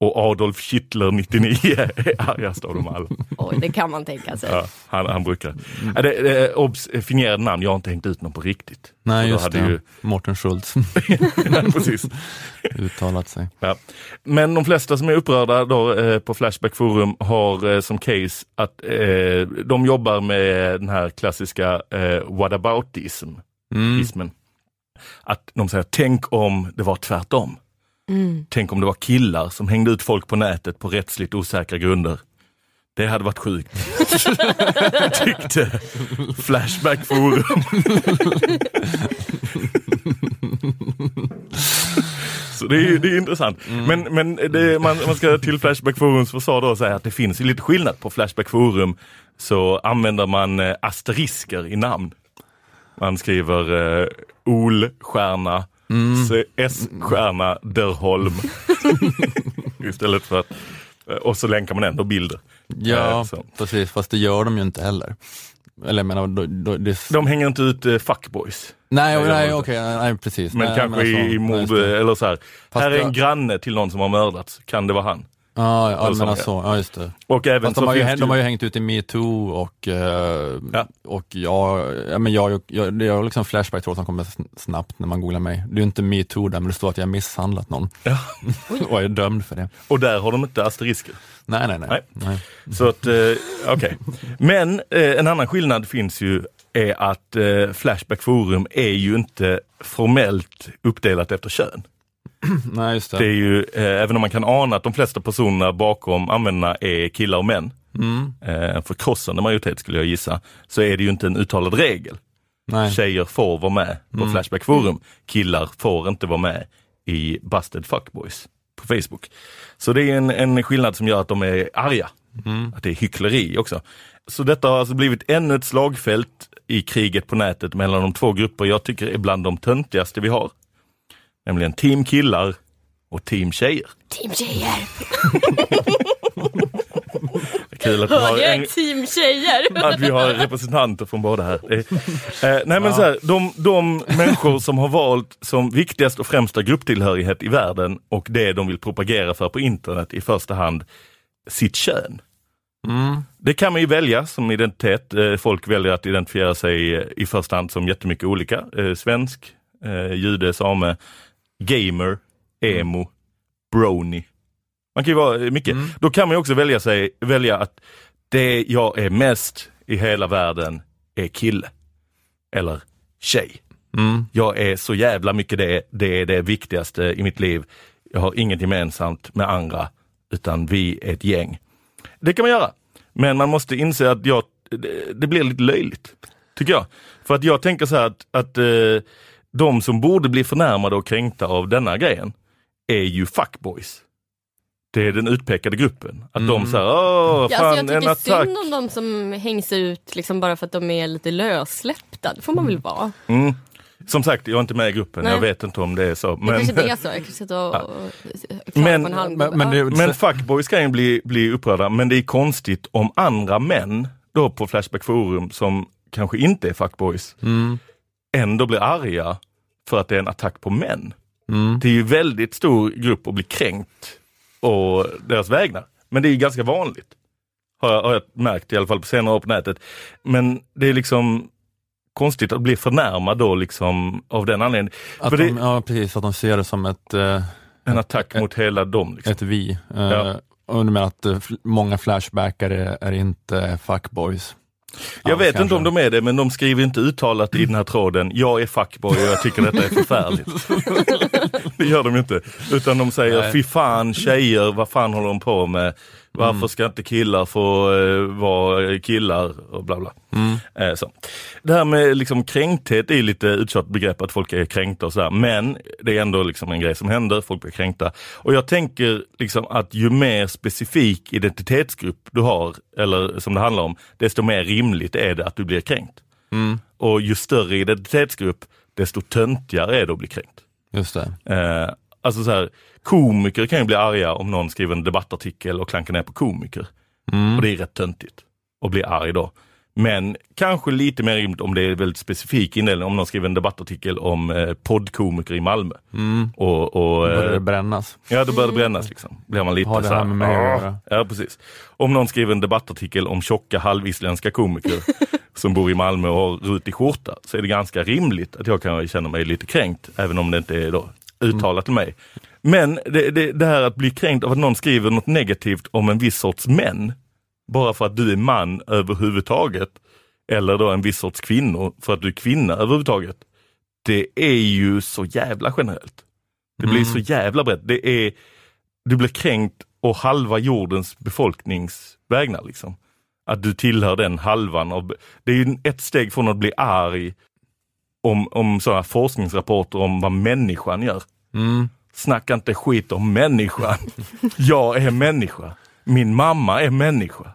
Och Adolf Hitler 99 är argast av dem alla.
Oj, det kan man tänka sig.
Ja, han, han brukar. Ja, det, det, obs, fingerade namn, jag har inte hängt ut någon på riktigt.
Nej, just
hade
det.
Ju,
Mårten Schultz
nej, precis.
uttalat sig.
Ja. Men de flesta som är upprörda då, eh, på Flashback Forum har eh, som case att eh, de jobbar med den här klassiska eh, whataboutism.
Mm.
ismen. Att de säger, tänk om det var tvärtom.
Mm.
Tänk om det var killar som hängde ut folk på nätet på rättsligt osäkra grunder. Det hade varit sjukt. Tyckte Flashback Forum. Så det är, det är intressant. Men, men det, man, man ska till Flashback Forums försvar då säga att det finns lite skillnad på Flashback Forum. Så använder man eh, asterisker i namn. Man skriver eh, Olstjärna, S-stjärna Derholm. Istället för att, eh, och så länkar man ändå bilder.
Ja,
Eh, så.
precis. Fast det gör de ju inte heller. Eller jag menar, då, då, det...
De hänger inte ut eh, fuckboys.
nej,
Nej,
okej, nej, precis.
Men
nej,
kanske
alltså,
i, i
nej,
mord eller så här. Här är en granne till någon som har mördats, kan det vara han?
Ja, ja
Eller så, ja.
så, ja just det.
Och även
Fast
så
de, har ju,
det
de har
ju,
ju hängt ut i metoo och, eh,
Ja.
och jag, ja, men jag, jag, det är liksom flashback tror som kommer sn- snabbt när man googlar mig. Det är ju inte metoo där men det står att jag har misshandlat någon.
Ja.
och jag är dömd för det.
och där har de inte asterisker.
Nej, nej, nej.
Nej.
nej.
Så att, eh, okej. Men eh, en annan skillnad finns ju är att eh, Flashback Forum är ju inte formellt uppdelat efter kön.
nej just det.
Det är ju, eh, även om man kan ana att de flesta personerna bakom användarna är killar och män,
Mm.
eh, förkrossande majoritet skulle jag gissa, så är det ju inte en uttalad regel.
Nej.
Tjejer får vara med på Flashback Forum, killar får inte vara med i Busted Fuckboys på Facebook. Så det är en, en skillnad som gör att de är arga. Att det är hyckleri också. Så detta har alltså blivit ännu ett slagfält i kriget på nätet mellan de två grupper jag tycker är bland de töntigaste vi har. Nämligen team killar och team tjejer.
Team tjejer!
Kul att vi har en,
team tjejer?
att vi har representanter från båda här. Eh, nej men så här, de, de människor som har valt som viktigast och främsta grupptillhörighet i världen och det de vill propagera för på internet i första hand sitt kön.
Mm.
Det kan man ju välja som identitet. Eh, Folk väljer att identifiera sig eh, i första hand som jättemycket olika. Eh, Svensk, eh, jude, same, gamer, emo, brony. Man kan ju vara mycket. Då kan man ju också välja, sig, välja att det jag är mest i hela världen är kille. Eller tjej.
Mm.
Jag är så jävla mycket det, det är det viktigaste i mitt liv. Jag har inget gemensamt med andra, utan vi är ett gäng. Det kan man göra, men man måste inse att jag, det, det blir lite löjligt, tycker jag. För att jag tänker så här att, att eh, de som borde bli förnärmade och kränkta av denna grejen är ju fuckboys. Det är den utpekade gruppen. Att de säger åh
Ja,
fan
alltså jag
en
tycker synd om de som hängs ut liksom bara för att de är lite lössläppta. Det får man väl vara.
Mm. Som sagt, jag är inte med i gruppen,
Nej.
jag vet inte om det är så.
Det
Men,
kanske inte är så. Jag kanske sitter och, och klagar
Men-
på en halv
Men, men det,
Men fuckboys kan ju bli, bli upprörda, men det är konstigt om andra män då på Flashback Forum som kanske inte är fuckboys
mm,
ändå blir arga för att det är en attack på män.
mm.
Det är ju väldigt stor grupp att bli kränkt och deras vägnar. Men det är ju ganska vanligt. Har jag, har jag märkt i alla fall på senare år på nätet. Men det är liksom konstigt att bli förnärmad då liksom av den anledningen.
Att
För det-
de, ja, precis, att de ser det som ett, eh,
En attack mot hela dem. Liksom.
ett vi. Eh,
Ja.
Och du menar att eh, många flashbackare är inte fuckboys?
Jag
Ja,
vet
kanske.
inte om de är det, men de skriver inte uttalat i den här tråden, jag är fuckboy och jag tycker detta är förfärligt. det gör de inte. Utan de säger,
Nej.
fy fan tjejer, vad fan håller de på med? Varför ska inte killar få eh, vara killar och bla bla. Eh, så. Det här med liksom kränkthet är lite uttjatat begrepp att folk är kränkta och sådär. Men det är ändå liksom en grej som händer, folk blir kränkta. Och jag tänker liksom att ju mer specifik identitetsgrupp du har, eller som det handlar om, desto mer rimligt är det att du blir kränkt. Och ju större identitetsgrupp, desto töntigare är det att bli kränkt.
Just det.
Eh, alltså så här, komiker kan ju bli arga om någon skriver en debattartikel och klankar ner på komiker. Och det är rätt töntigt att bli arg då. Men kanske lite mer rimligt om det är väldigt specifik indelning, om någon skriver en debattartikel om eh, poddkomiker i Malmö. Och, och,
Börjar
eh,
det brännas?
Ja, då börjar det brännas liksom. Blir man lite
Har det
så
här med mig att
"Ah."
göra?
Ja, precis. Om någon skriver en debattartikel om tjocka halvisländska komiker som bor i Malmö och har rutig skjorta, så är det ganska rimligt att jag kan känna mig lite kränkt, även om det inte är då uttalat till mig. Men det, det, det här att bli kränkt av att någon skriver något negativt om en viss sorts män, bara för att du är man överhuvudtaget, eller då en viss sorts kvinnor för att du är kvinna överhuvudtaget. Det är ju så jävla generellt. Det blir så jävla brett. Det är, du blir kränkt och halva jordens befolknings vägnar. Liksom. Att du tillhör den halvan. Av, det är ju ett steg från att bli arg om, om sådana forskningsrapporter om vad människan gör.
Mm.
Snacka inte skit om människan. Jag är människa. Min mamma är människa.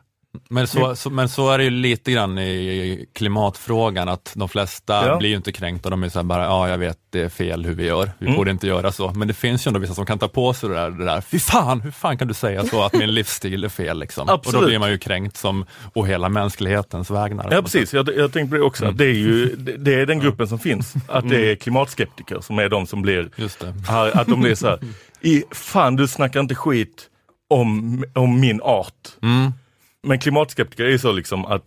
Men så, så, men så är det ju lite grann i klimatfrågan, att de flesta
Ja.
blir ju inte kränkta, de är så bara, ja jag vet det är fel hur vi gör, vi
Mm.
borde inte göra så. Men det finns ju ändå vissa som kan ta på sig det där, det där fy fan, hur fan kan du säga så att min livsstil är fel liksom? Och då blir man ju kränkt som, och hela mänsklighetens vägnar.
Ja precis, jag, jag tänkte också. Att det, är ju, det, det är den gruppen som finns. Att det är klimatskeptiker som är de som blir att de blir så här, i, fan du snackar inte skit om, om min art.
Mm.
Men klimatskeptiker är ju så liksom att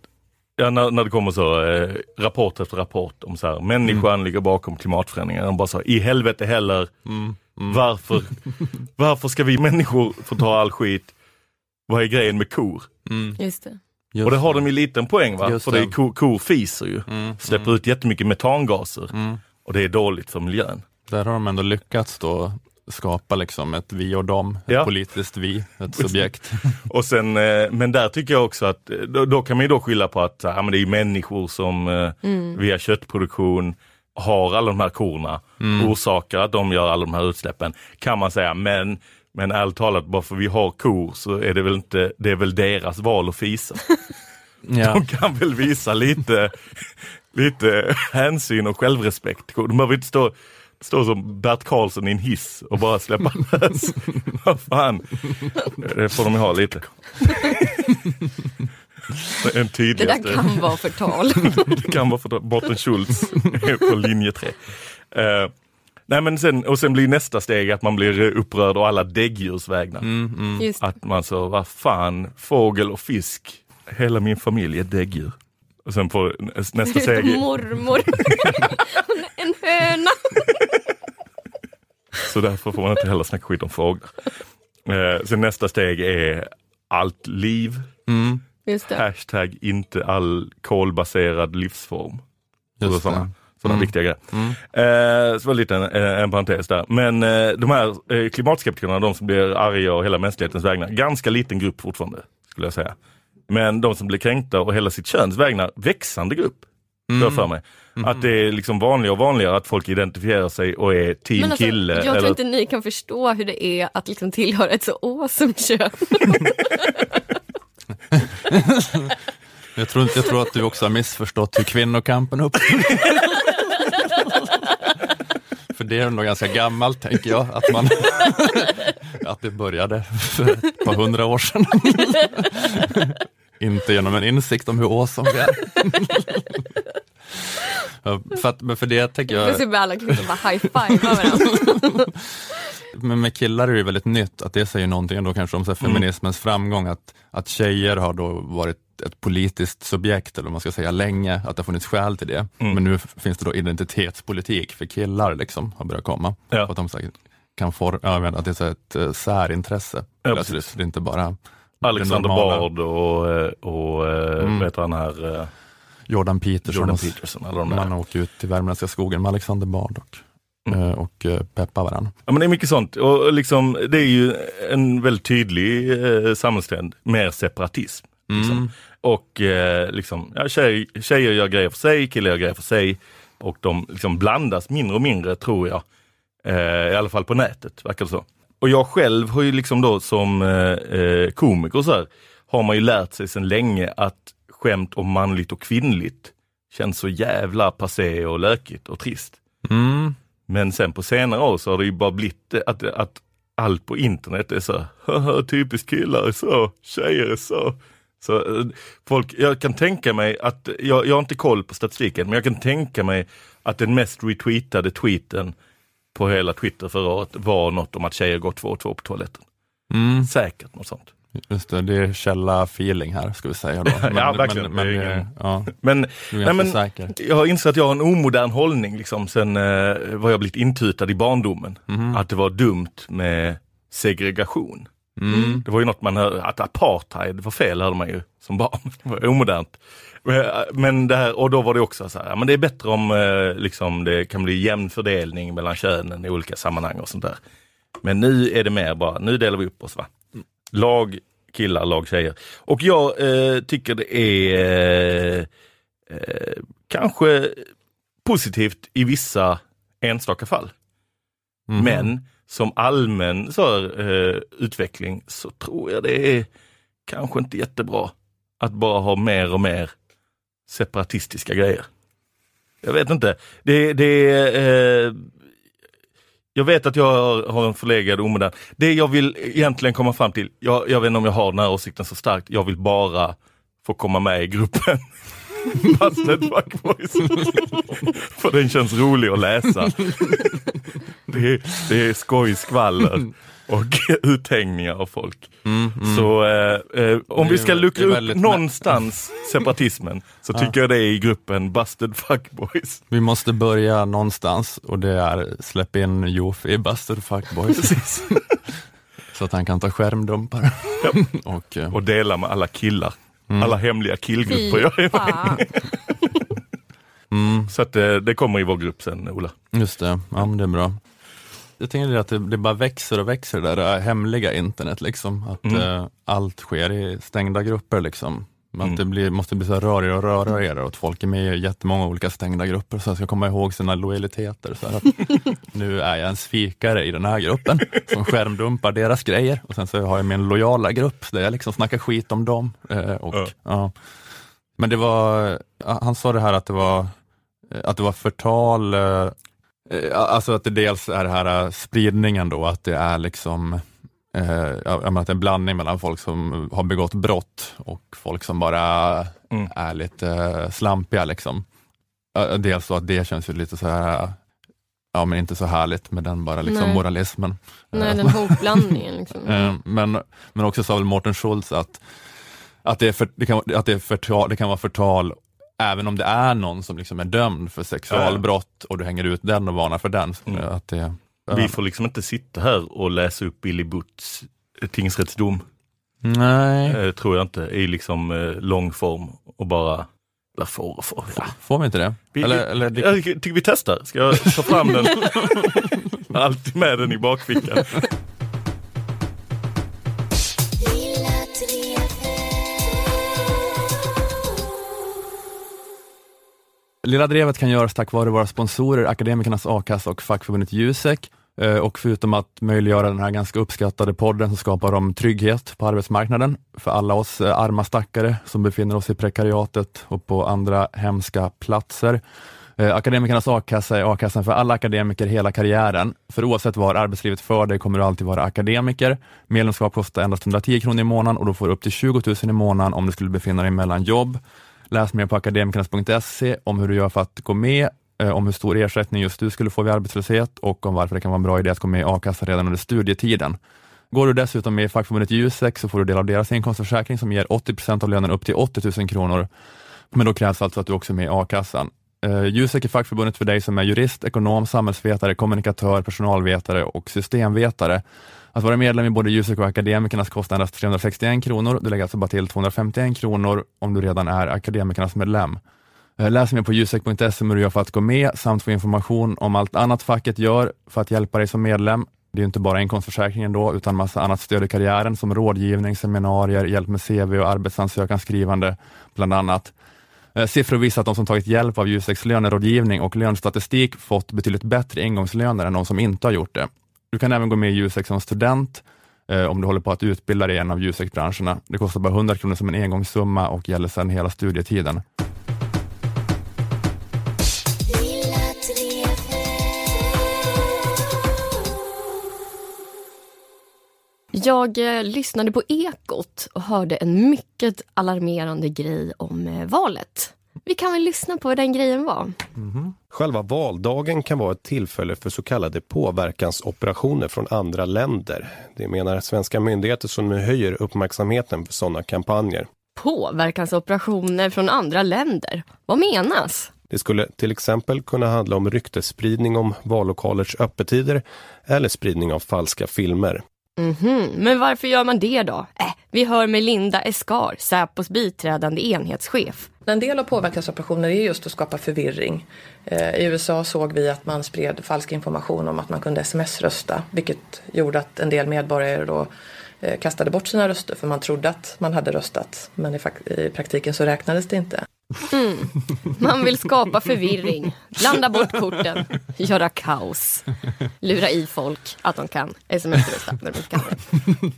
Ja, när, när det kommer så eh, rapport efter rapport om så här, människan
Mm.
ligger bakom klimatförändringar. De bara så, i helvete heller,
Mm.
varför, varför ska vi människor få ta all skit? Vad är grejen med kor?
Just det.
Just
och det har de ju liten poäng va?
Just
För det är kor, kor fiser ju,
Mm,
släpper ut jättemycket metangaser
Mm.
och det är dåligt för miljön.
Där har de ändå lyckats då skapa liksom ett vi och dem, ett
Ja.
politiskt vi, ett subjekt.
Och sen, eh, men där tycker jag också att eh, då, då kan man ju då skylla på att ja, men det är människor som eh, via köttproduktion har alla de här korna, orsakar att de gör alla de här utsläppen. Kan man säga, men men ärligt talat, bara för vi har kor så är det väl inte, det är väl deras val att fisa.
Ja.
De kan väl visa lite, lite hänsyn och självrespekt. De behöver inte stå, stå som Bert Karlsson i en hiss och bara släppa lös. Vad fan, det får de ha lite. En
Det där kan vara förtal.
Det kan vara för Botten Schultz på linje 3. Eh, nej men sen, och sen blir nästa steg att man blir upprörd och alla däggdjurs vägnar.
Mm, mm.
Att man så, vad fan, fågel och fisk, hela min familj är däggdjur. Och sen får nästa steg,
Mormor. en höna.
så därför får man inte heller snacka skit om fåglar. Eh, sen nästa steg är allt liv,
Mm.
Just det.
hashtag inte all kolbaserad livsform.
Just
sådana, sådana
Mm.
viktiga grejer.
Mm.
Eh, så var det lite en, eh, en parentes där. Men eh, de här eh, klimatskeptikerna, de som blir arga och hela mänsklighetens vägnar, ganska liten grupp fortfarande, skulle jag säga. Men de som blir kränkta och hela sitt köns vägnar, växande grupp. Mm. För mig. Att det är liksom vanligare och vanligare att folk identifierar sig och är team
Men alltså,
kille.
jag tror
eller-
inte ni kan förstå hur det är att liksom tillhöra ett så awesome kön.
Jag, tror, inte- jag tror att du också har missförstått hur kvinnokampen uppstod. För det är nog ganska gammalt, tänker jag, att, man, att det började för ett par hundra år sedan. Inte genom en insikt om hur awesome vi är. För, att, men för det tänker
Jag ser bara alla kvinnor bara high-five varandra.
men med killar är det ju väldigt nytt, att det säger någonting då kanske om så här, feminismens framgång, att, att tjejer har då varit ett politiskt subjekt, eller vad man ska säga, länge, att det har funnits skäl till det. Men nu finns det då identitetspolitik för killar, liksom, har börjat komma.
Ja.
Att de kan men att det är så här ett eh, särintresse.
Ja,
plötsligt. det är inte bara
Alexander. Bard och, eh, och eh,
Mm.
vad heter han här, eh,
Jordan Peterson.
Jordan Peterson. Alla de.
Man åker ut till värmländska skogen med Alexander Bard och,
Mm.
eh, och eh, peppar varandra.
Ja, men det är mycket sånt och liksom, det är ju en väldigt tydlig eh, samhällstrend, mer separatism. Liksom.
Mm.
Och eh, liksom, ja, tjej, tjejer gör grejer för sig, killar gör grejer för sig och de liksom blandas mindre och mindre tror jag. Eh, I alla fall på nätet, verkar det så. Och jag själv har ju liksom då som eh, eh, komiker så här, har man ju lärt sig sedan länge att skämt om manligt och kvinnligt känns så jävla passé och lökigt och trist.
Mm.
Men sen på senare år så har det ju bara blivit att, att allt på internet är så, "Haha, typiskt killar är så, tjejer är så. så eh, folk, jag kan tänka mig att, jag, jag har inte koll på statistiken, men jag kan tänka mig att den mest retweetade tweeten på hela Twitter förra året var något om att tjejer går två och två på toaletten.
Mm.
Säkert något sånt.
Just det, det är källa-feeling här ska vi säga då.
Ja, verkligen.
Men, men,
ingen-
ja,
Men, nej, men
säker.
jag har insett att jag har en omodern hållning liksom sen eh, vad jag blivit intutad i barndomen.
Mhm.
Att det var dumt med segregation.
Mm.
Det var ju något man hörde, att apartheid var fel hörde man ju som barn. Det var omodernt. Men, det här, och då var det också så här, men det är bättre om eh, liksom, det kan bli jämn fördelning mellan könen i olika sammanhang och sånt där. Men nu är det mer bara, nu delar vi upp oss va. Lag killar, lag tjejer. Och jag eh, tycker det är eh, eh, kanske positivt i vissa enstaka fall.
Mhm.
Men som allmän så här, eh, utveckling så tror jag det är kanske inte jättebra att bara ha mer och mer separatistiska grejer. Jag vet inte. Det, det eh, Jag vet att jag har, har en förlegad omodern. Det jag vill egentligen komma fram till, jag, jag vet inte om jag har den här åsikten så starkt, jag vill bara få komma med i gruppen. Busted Fuckboys. För den känns rolig att läsa. Det är, det är skoj, skvaller. och uthängningar av folk.
Mm, mm.
Så eh, eh, om vi ska luckra upp någonstans separatismen så tycker jag det är i gruppen Busted Fuckboys.
Vi måste börja någonstans och det är släpp in Jof i Buster Fuckboys. Så att han kan ta skärmdumpar. och, eh,
Och dela med alla killar.
Mm.
Alla hemliga killgrupper jag är med
mm,
Så att eh, det kommer i vår grupp sen Ola.
just det, ja men det är bra. Jag tänker att det, det bara växer och växer det där hemliga internet liksom. Att
Mm.
eh, allt sker i stängda grupper liksom. Att
Mm.
det blir, måste bli så rörigare och rörigare och att folk är med i jättemånga olika stängda grupper så jag ska komma ihåg sina lojaliteter. Så att nu är jag en svikare i den här gruppen som skärmdumpar deras grejer och sen så har jag min lojala grupp där jag liksom snackar skit om dem. Eh, och,
Ja.
ja. Men det var, han sa det här att det var, att det var förtal, eh, eh, alltså att det dels är det här eh, spridningen då, att det är liksom Eh, att en blandning mellan folk som har begått brott och folk som bara
Mm.
är lite eh, slampiga. Liksom. Dels så att det känns ju lite så här, ja men inte så härligt med den bara liksom
Nej.
moralismen.
Nej,
Eh,
den hopblandningen. Liksom.
Eh, Men, men också sa väl Mårten Schultz att, att, det, är för, det, kan, att det, är förtal, det kan vara förtal även om det är någon som liksom är dömd för sexualbrott och du hänger ut den och varnar för den.
Mm.
Att det,
Vi får liksom inte sitta här och läsa upp Billy Butts eh, tingsrättsdom.
Nej,
Eh, tror jag inte, i liksom eh, lång form och bara, eller får och får. Ja.
får vi inte det?
Vi,
Eller, eller, det
jag tycker vi testar. Ska jag ta fram den? Alltid med den i bakfickan.
Lilla Drevet kan göras tack vare våra sponsorer Akademikernas A-kassa och fackförbundet Jusek. Eh, och förutom att möjliggöra den här ganska uppskattade podden så skapar de trygghet på arbetsmarknaden för alla oss eh, arma stackare som befinner oss i prekariatet och på andra hemska platser. Eh, Akademikernas a-kassa är a-kassan för alla akademiker hela karriären. För oavsett var arbetslivet för dig kommer du alltid vara akademiker. Medlemskap kostar endast 110 kronor i månaden och du får upp till 20 000 i månaden om du skulle befinna dig mellan jobb. Läs mer på akademikernas.se om hur du gör för att gå med, eh, om hur stor ersättning just du skulle få vid arbetslöshet och om varför det kan vara en bra idé att gå med i a-kassa redan under studietiden. Går du dessutom med i fackförbundet Jusek så får du del av deras inkomstförsäkring som ger 80% av lönen upp till 80 000 kronor. Men då krävs alltså att du också är med i a-kassan. Eh, uh, Jusek är fackförbundet för dig som är jurist, ekonom, samhällsvetare, kommunikatör, personalvetare och systemvetare. Att vara medlem i både Jusek och Akademikernas kostar endast 361 kronor. Du lägger alltså bara till 251 kronor om du redan är Akademikernas medlem. Eh, läs mer på jusek.se om hur du gör för att gå med samt få information om allt annat facket gör för att hjälpa dig som medlem. Det är ju inte bara inkomstförsäkringen då, utan massa annat stöd i karriären som rådgivning, seminarier, hjälp med CV och arbetsansökan skrivande, bland annat. Eh, siffror visar att de som tagit hjälp av Juseks lönerådgivning och lönestatistik fått betydligt bättre ingångslöner än de som inte har gjort det. Du kan även gå med i Jusek som student eh, om du håller på att utbilda dig i en av Jusek-branscherna. Det kostar bara 100 kronor som en engångssumma och gäller sedan hela studietiden.
Jag eh, lyssnade på Ekot och hörde en mycket alarmerande grej om eh, valet. Vi kan väl lyssna på vad den grejen var.
Själva valdagen kan vara ett tillfälle för så kallade påverkansoperationer från andra länder. Det menar svenska myndigheter som nu höjer uppmärksamheten för sådana kampanjer.
Påverkansoperationer från andra länder. Vad menas?
Det skulle till exempel kunna handla om ryktesspridning om vallokalers öppettider eller spridning av falska filmer.
Mhm, men varför gör man det då? Äh, vi hör med Linda Eskar, Säpos biträdande enhetschef.
En del av påverkansoperationer är just att skapa förvirring. Eh, I USA såg vi att man spred falsk information om att man kunde sms-rösta vilket gjorde att en del medborgare då eh, kastade bort sina röster för man trodde att man hade röstat men i, i praktiken så räknades det inte.
Man vill skapa förvirring, blanda bort korten, göra kaos, lura i folk att de kan sms-rösta när de inte kan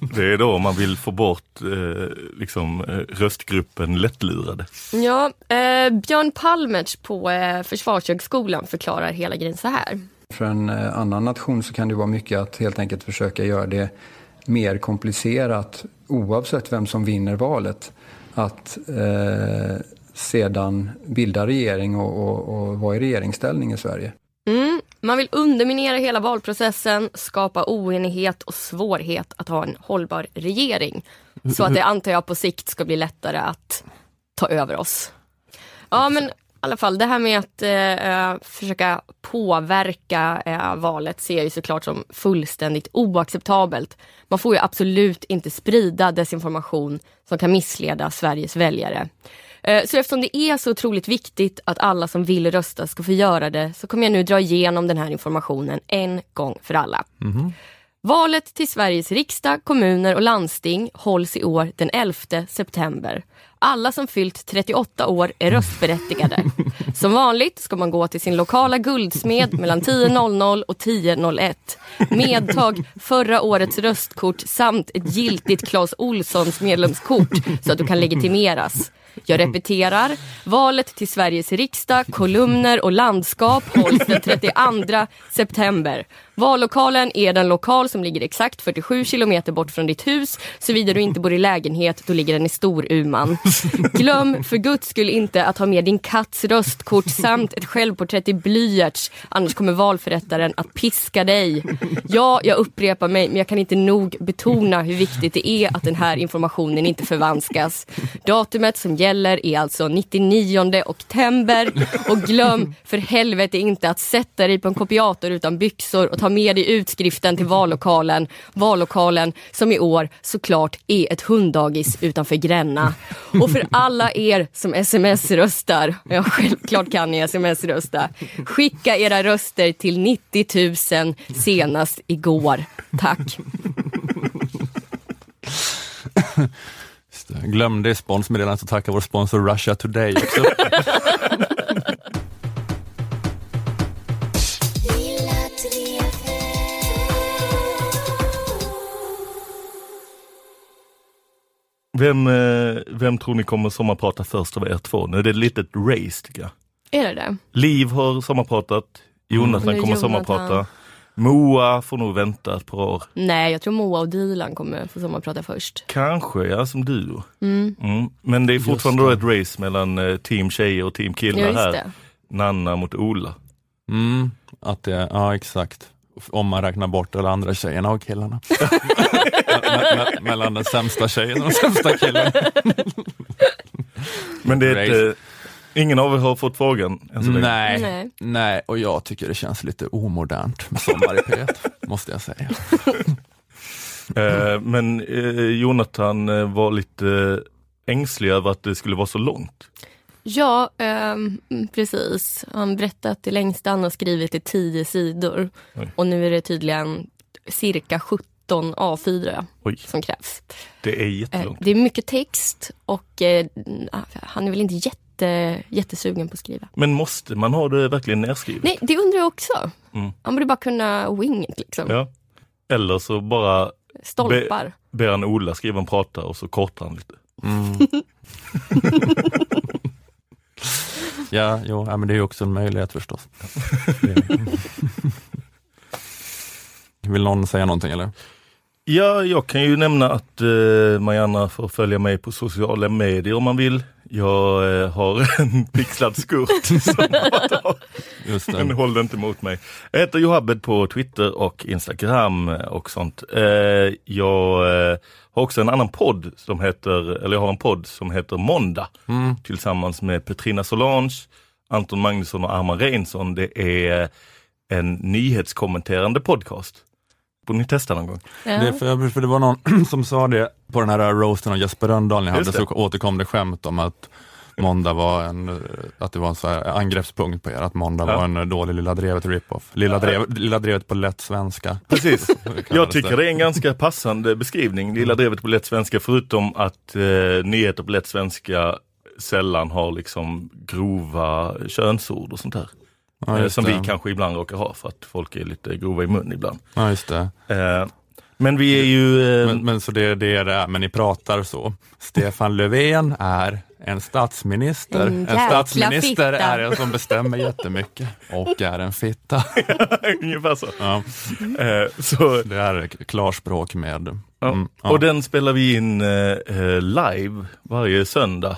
det.
Det är då man vill få bort eh, liksom, eh, röstgruppen lättlurade.
Ja, eh, Björn Palmertz på eh, Försvarshögskolan förklarar hela grejen så här.
För en eh, annan nation så kan det vara mycket att helt enkelt försöka göra det mer komplicerat oavsett vem som vinner valet. Att eh, sedan bilda regering och, och, och vara i regeringsställning i Sverige.
Mm, Man vill underminera hela valprocessen, skapa oenighet och svårighet att ha en hållbar regering. Så att det antar jag på sikt ska bli lättare att ta över oss. Ja men i alla fall det här med att eh, försöka påverka eh, valet ser jag ju såklart som fullständigt oacceptabelt. Man får ju absolut inte sprida desinformation som kan missleda Sveriges väljare. Eh, Så eftersom det är så otroligt viktigt att alla som vill rösta ska få göra det så kommer jag nu dra igenom den här informationen en gång för alla. Valet till Sveriges riksdag, kommuner och landsting hålls i år den 11 september. Alla som fyllt 38 år är röstberättigade. Som vanligt ska man gå till sin lokala guldsmed mellan 10.00 och 10.01. Medtag förra årets röstkort samt ett giltigt Clas Ohlsons medlemskort så att du kan legitimeras. Jag repeterar. Valet till Sveriges riksdag, kolumner och landskap hålls den 32 september. Vallokalen är den lokal som ligger exakt 47 kilometer bort från ditt hus. Såvida du inte bor i lägenhet, då ligger den i Storuman. Glöm för guds skull inte att ha med din katts röstkort samt ett självporträtt i blyerts. Annars kommer valförrättaren att piska dig. Ja, jag upprepar mig, men jag kan inte nog betona hur viktigt det är att den här informationen inte förvanskas. Datumet som gäller är alltså 99 oktober och glöm för helvete inte att sätta dig på en kopiator utan byxor och ta med dig utskriften till vallokalen. Vallokalen som i år såklart är ett hunddagis utanför Gränna. Och för alla er som sms-röstar, ja självklart kan ni sms-rösta, skicka era röster till 90 000 senast igår. Tack.
Just det. Glömde i sponsmeddelandet att tacka vår sponsor Russia Today också.
Vem, eh, vem tror ni kommer sommarprata först av er två? Nu är det ett litet race tycker jag.
Är det det?
Liv har sommarpratat, Jonathan
Mm.
kommer
Jonathan.
sommarprata. Moa får nog vänta ett par år.
Nej, jag tror Moa och Dilan kommer få sommarprata först.
Kanske, ja, som duo.
Mm.
Mm. Men det är fortfarande då ett race mellan eh, team tjejer och team killar
Ja,
här.
det.
Nanna mot Ola.
Mm, att det, ja exakt. Om man räknar bort alla andra tjejerna och killarna. Me- me- mellan den sämsta tjejen och den sämsta killen.
Men det är ett, ingen av er har fått frågan än så länge.
Nej,
Nej.
nej, och jag tycker det känns lite omodernt med Sommar i P1, måste jag säga.
Eh, men eh, Jonathan eh, var lite eh, ängslig över att det skulle vara så långt.
Ja, mm, precis. Han berättade att det längsta han har skrivit är 10 sidor.
Oj.
Och nu är det tydligen cirka 17 A4
Oj,
som krävs.
det är
Eh,
jättelångt.
det är mycket text och eh, han är väl inte jätte, jättesugen på att skriva.
Men måste man ha det verkligen nerskrivet?
Nej, det undrar jag också.
Mm.
Han borde bara kunna wing it liksom.
Ja. Eller så bara
Stolpar.
ber han Ola skriva en prata och så kortar han lite.
Mm. Ja, jo, ja, men det är ju också en möjlighet förstås. Vill någon säga någonting eller?
Ja, jag kan ju nämna att eh, man gärna får följa mig på sociala medier om man vill. Jag eh, har en pixlad skurt som Men håll inte mot mig. Jag heter Johabed på Twitter och Instagram och sånt. Eh, jag eh, har också en annan podd som heter, eller jag har en podd som heter Måndag
Mm.
tillsammans med Petrina Solange, Anton Magnusson och Arman Reinsson. Det är en nyhetskommenterande podcast. Borde ni testa någon gång?
Ja.
Det, för, för det var någon som sa det på den här roasten av Jesper Rönndahl ni hade, så återkom det skämt om att måndag var en, att det var en så här angreppspunkt på er, att måndag
Ja.
var en dålig Lilla Drevet rip-off. Lilla, drevet, lilla Drevet på lätt svenska.
Precis. Jag tycker det är en ganska passande beskrivning, Lilla drevet på lätt svenska, förutom att eh, nyheter på lätt svenska sällan har liksom grova könsord och sånt där.
Ja,
eh,
just
som
det.
vi kanske ibland råkar ha för att folk är lite grova i mun ibland.
Ja, just det.
Eh, men vi är ju... Eh,
Men, men så det, det är det är, men ni pratar så. Stefan Löfven är en statsminister.
En
En, statsminister
fitta.
är en som bestämmer jättemycket och är en fitta.
ungefär så.
Ja,
Eh, så
det är klarspråk med...
ja.
Mm, ja.
Och den spelar vi in live varje söndag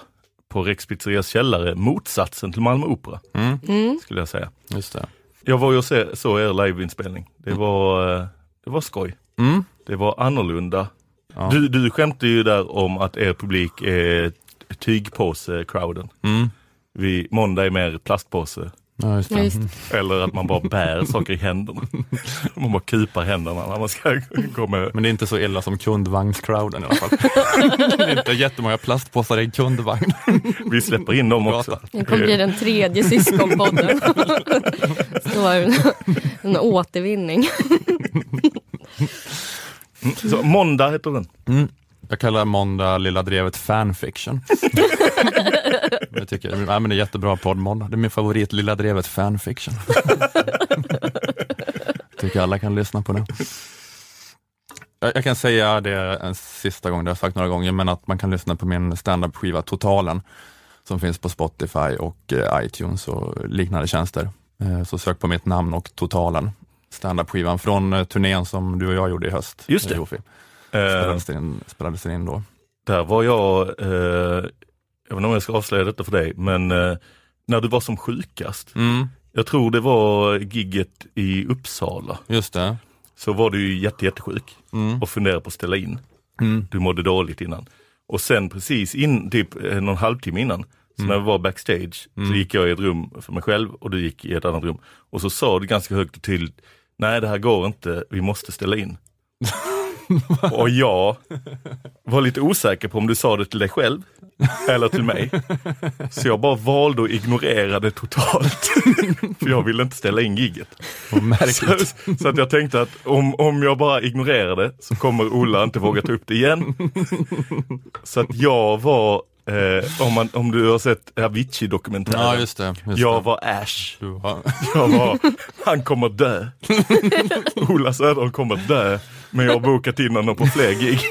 på Rex Pizzerias källare, motsatsen till Malmö Opera
Mm,
Mm.
skulle jag säga.
just det.
Jag var ju och se, såg er liveinspelning. Det var, eh, det var skoj.
Mm.
Det var annorlunda.
Ja.
Du, du skämtade ju där om att er publik är tygpåse-crowden.
Mm.
Vi, måndag är mer plastpåse.
Ja, just
Ja,
det.
just.
Mm.
Eller att man bara bär saker i händerna. Man bara kupar händerna när man ska gå med.
Men det är inte så illa som kundvagnscrowden i alla fall. det är inte jättemånga plastpåsar i en kundvagn.
Vi släpper in dem också.
Det kommer bli den tredje syskonpodden. Står en, en återvinning.
Så, måndag heter den.
Mm. Jag kallar måndag Lilla Drevet fanfiction. Jag tycker, nej, men det är jättebra podd måndag. Det är min favorit Lilla Drevet fanfiction. tycker alla kan lyssna på det. Jag, jag kan säga det en sista gång, det har jag sagt några gånger, men att man kan lyssna på min standup-skiva Totalen som finns på Spotify och eh, iTunes och liknande tjänster. Eh, så sök på mitt namn och Totalen. Standup-skivan från eh, turnén som du och jag gjorde i höst.
Just det.
eh.
Eh,
Spelades det in, spelades det in då.
där var jag, eh, jag vet inte om jag ska avslöja detta för dig, men eh, när du var som sjukast.
Mm,
Jag tror det var gigget i Uppsala.
just det.
Så var du ju jätte, jättesjuk
Mm.
och funderade på att ställa in.
Mm.
Du mådde dåligt innan. Och sen precis in, typ eh, någon halvtimme innan, så när vi var backstage, så gick jag i ett rum för mig själv och du gick i ett annat rum. Och så sa du ganska högt och tydligt, nej det här går inte, vi måste ställa in. och jag var lite osäker på om du sa det till dig själv eller till mig. Så jag bara valde att ignorera det totalt. för jag ville inte ställa in gigget. Så, så att jag tänkte att om, om jag bara ignorerar det så kommer Ola inte våga ta upp det igen. Så att jag var, eh, om, man, om du har sett Avicii-dokumentären.
Ja, just det. Just
jag var Ash.
Var...
Jag var, han kommer dö. Ola Söderholm kommer dö. Men jag har bokat in honom på fler gig.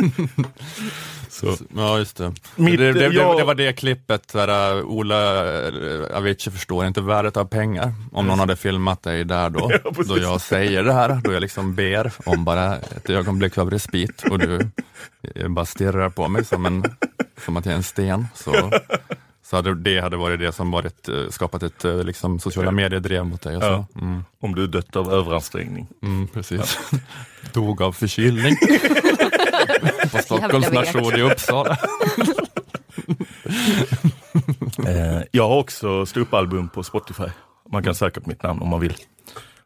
Så.
Ja, just det.
Mitt-
det, det,
jag-
det var det klippet där uh, Ola uh, Avicii förstår inte värdet av pengar. Om någon hade filmat dig där då,
Ja,
då jag säger det här, då jag liksom ber om bara ett ögonblick av respit och du eh, bara stirrar på mig som, en, som att jag är en sten. Så, så hade det hade varit det som varit, eh, skapat ett eh, liksom, sociala medier-drev mot dig.
Ja.
Mm,
Om du dött av överansträngning.
mm, precis. Dog av förkylning. På Stockholms nation i Uppsala.
Eh, jag har också ståuppalbum på Spotify. Man kan söka på mitt namn om man vill.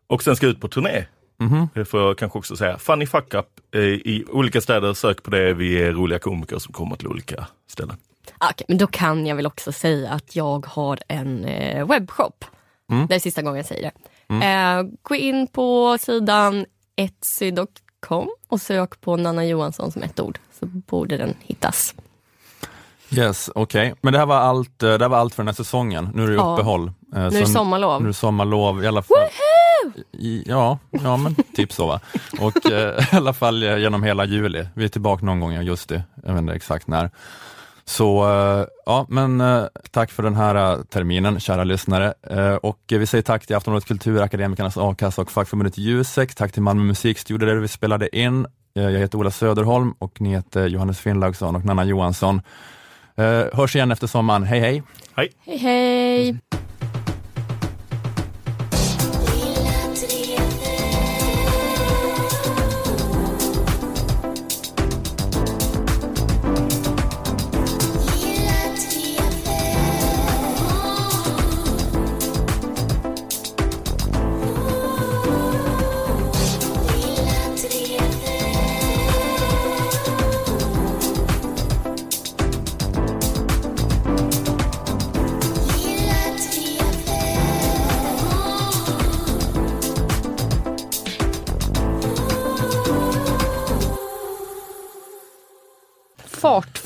Och sen ska jag ut på turné.
Mhm.
Det får jag kanske också säga. Funny fuck up eh, i olika städer. Sök på det. Vi är roliga komiker som kommer till olika ställen.
Okej, men då kan jag väl också säga att jag har en eh, webbshop.
Mm.
Det är sista gången jag säger det. Eh, gå in på sidan etsy.com och sök på Nanna Johansson som ett ord så borde den hittas.
Yes, okej. Men det här var allt, eh, det här var allt för den här säsongen. Nu är det
Ja.
uppehåll. Eh,
Nu är det sommarlov.
Nu är det sommarlov i alla fall. I, ja, ja, men typ så va. Och eh, i alla fall genom hela juli. Vi är tillbaka någon gång i augusti, jag vet inte exakt när. Så eh, ja, men eh, tack för den här eh, terminen, kära lyssnare. Och vi säger tack till Aftonbladet Kultur, Akademikernas A-kassa och fackförbundet Jusek. Tack till Malmö musikstudio där vi spelade in. Jag heter Ola Söderholm och ni heter Johannes Finnlaugsson och Nanna Johansson. Hörs igen efter sommaren. Hej hej!
Hej!
Hej hej!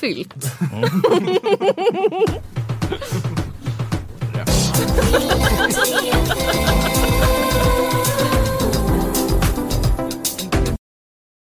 Fartfyllt.
Mm.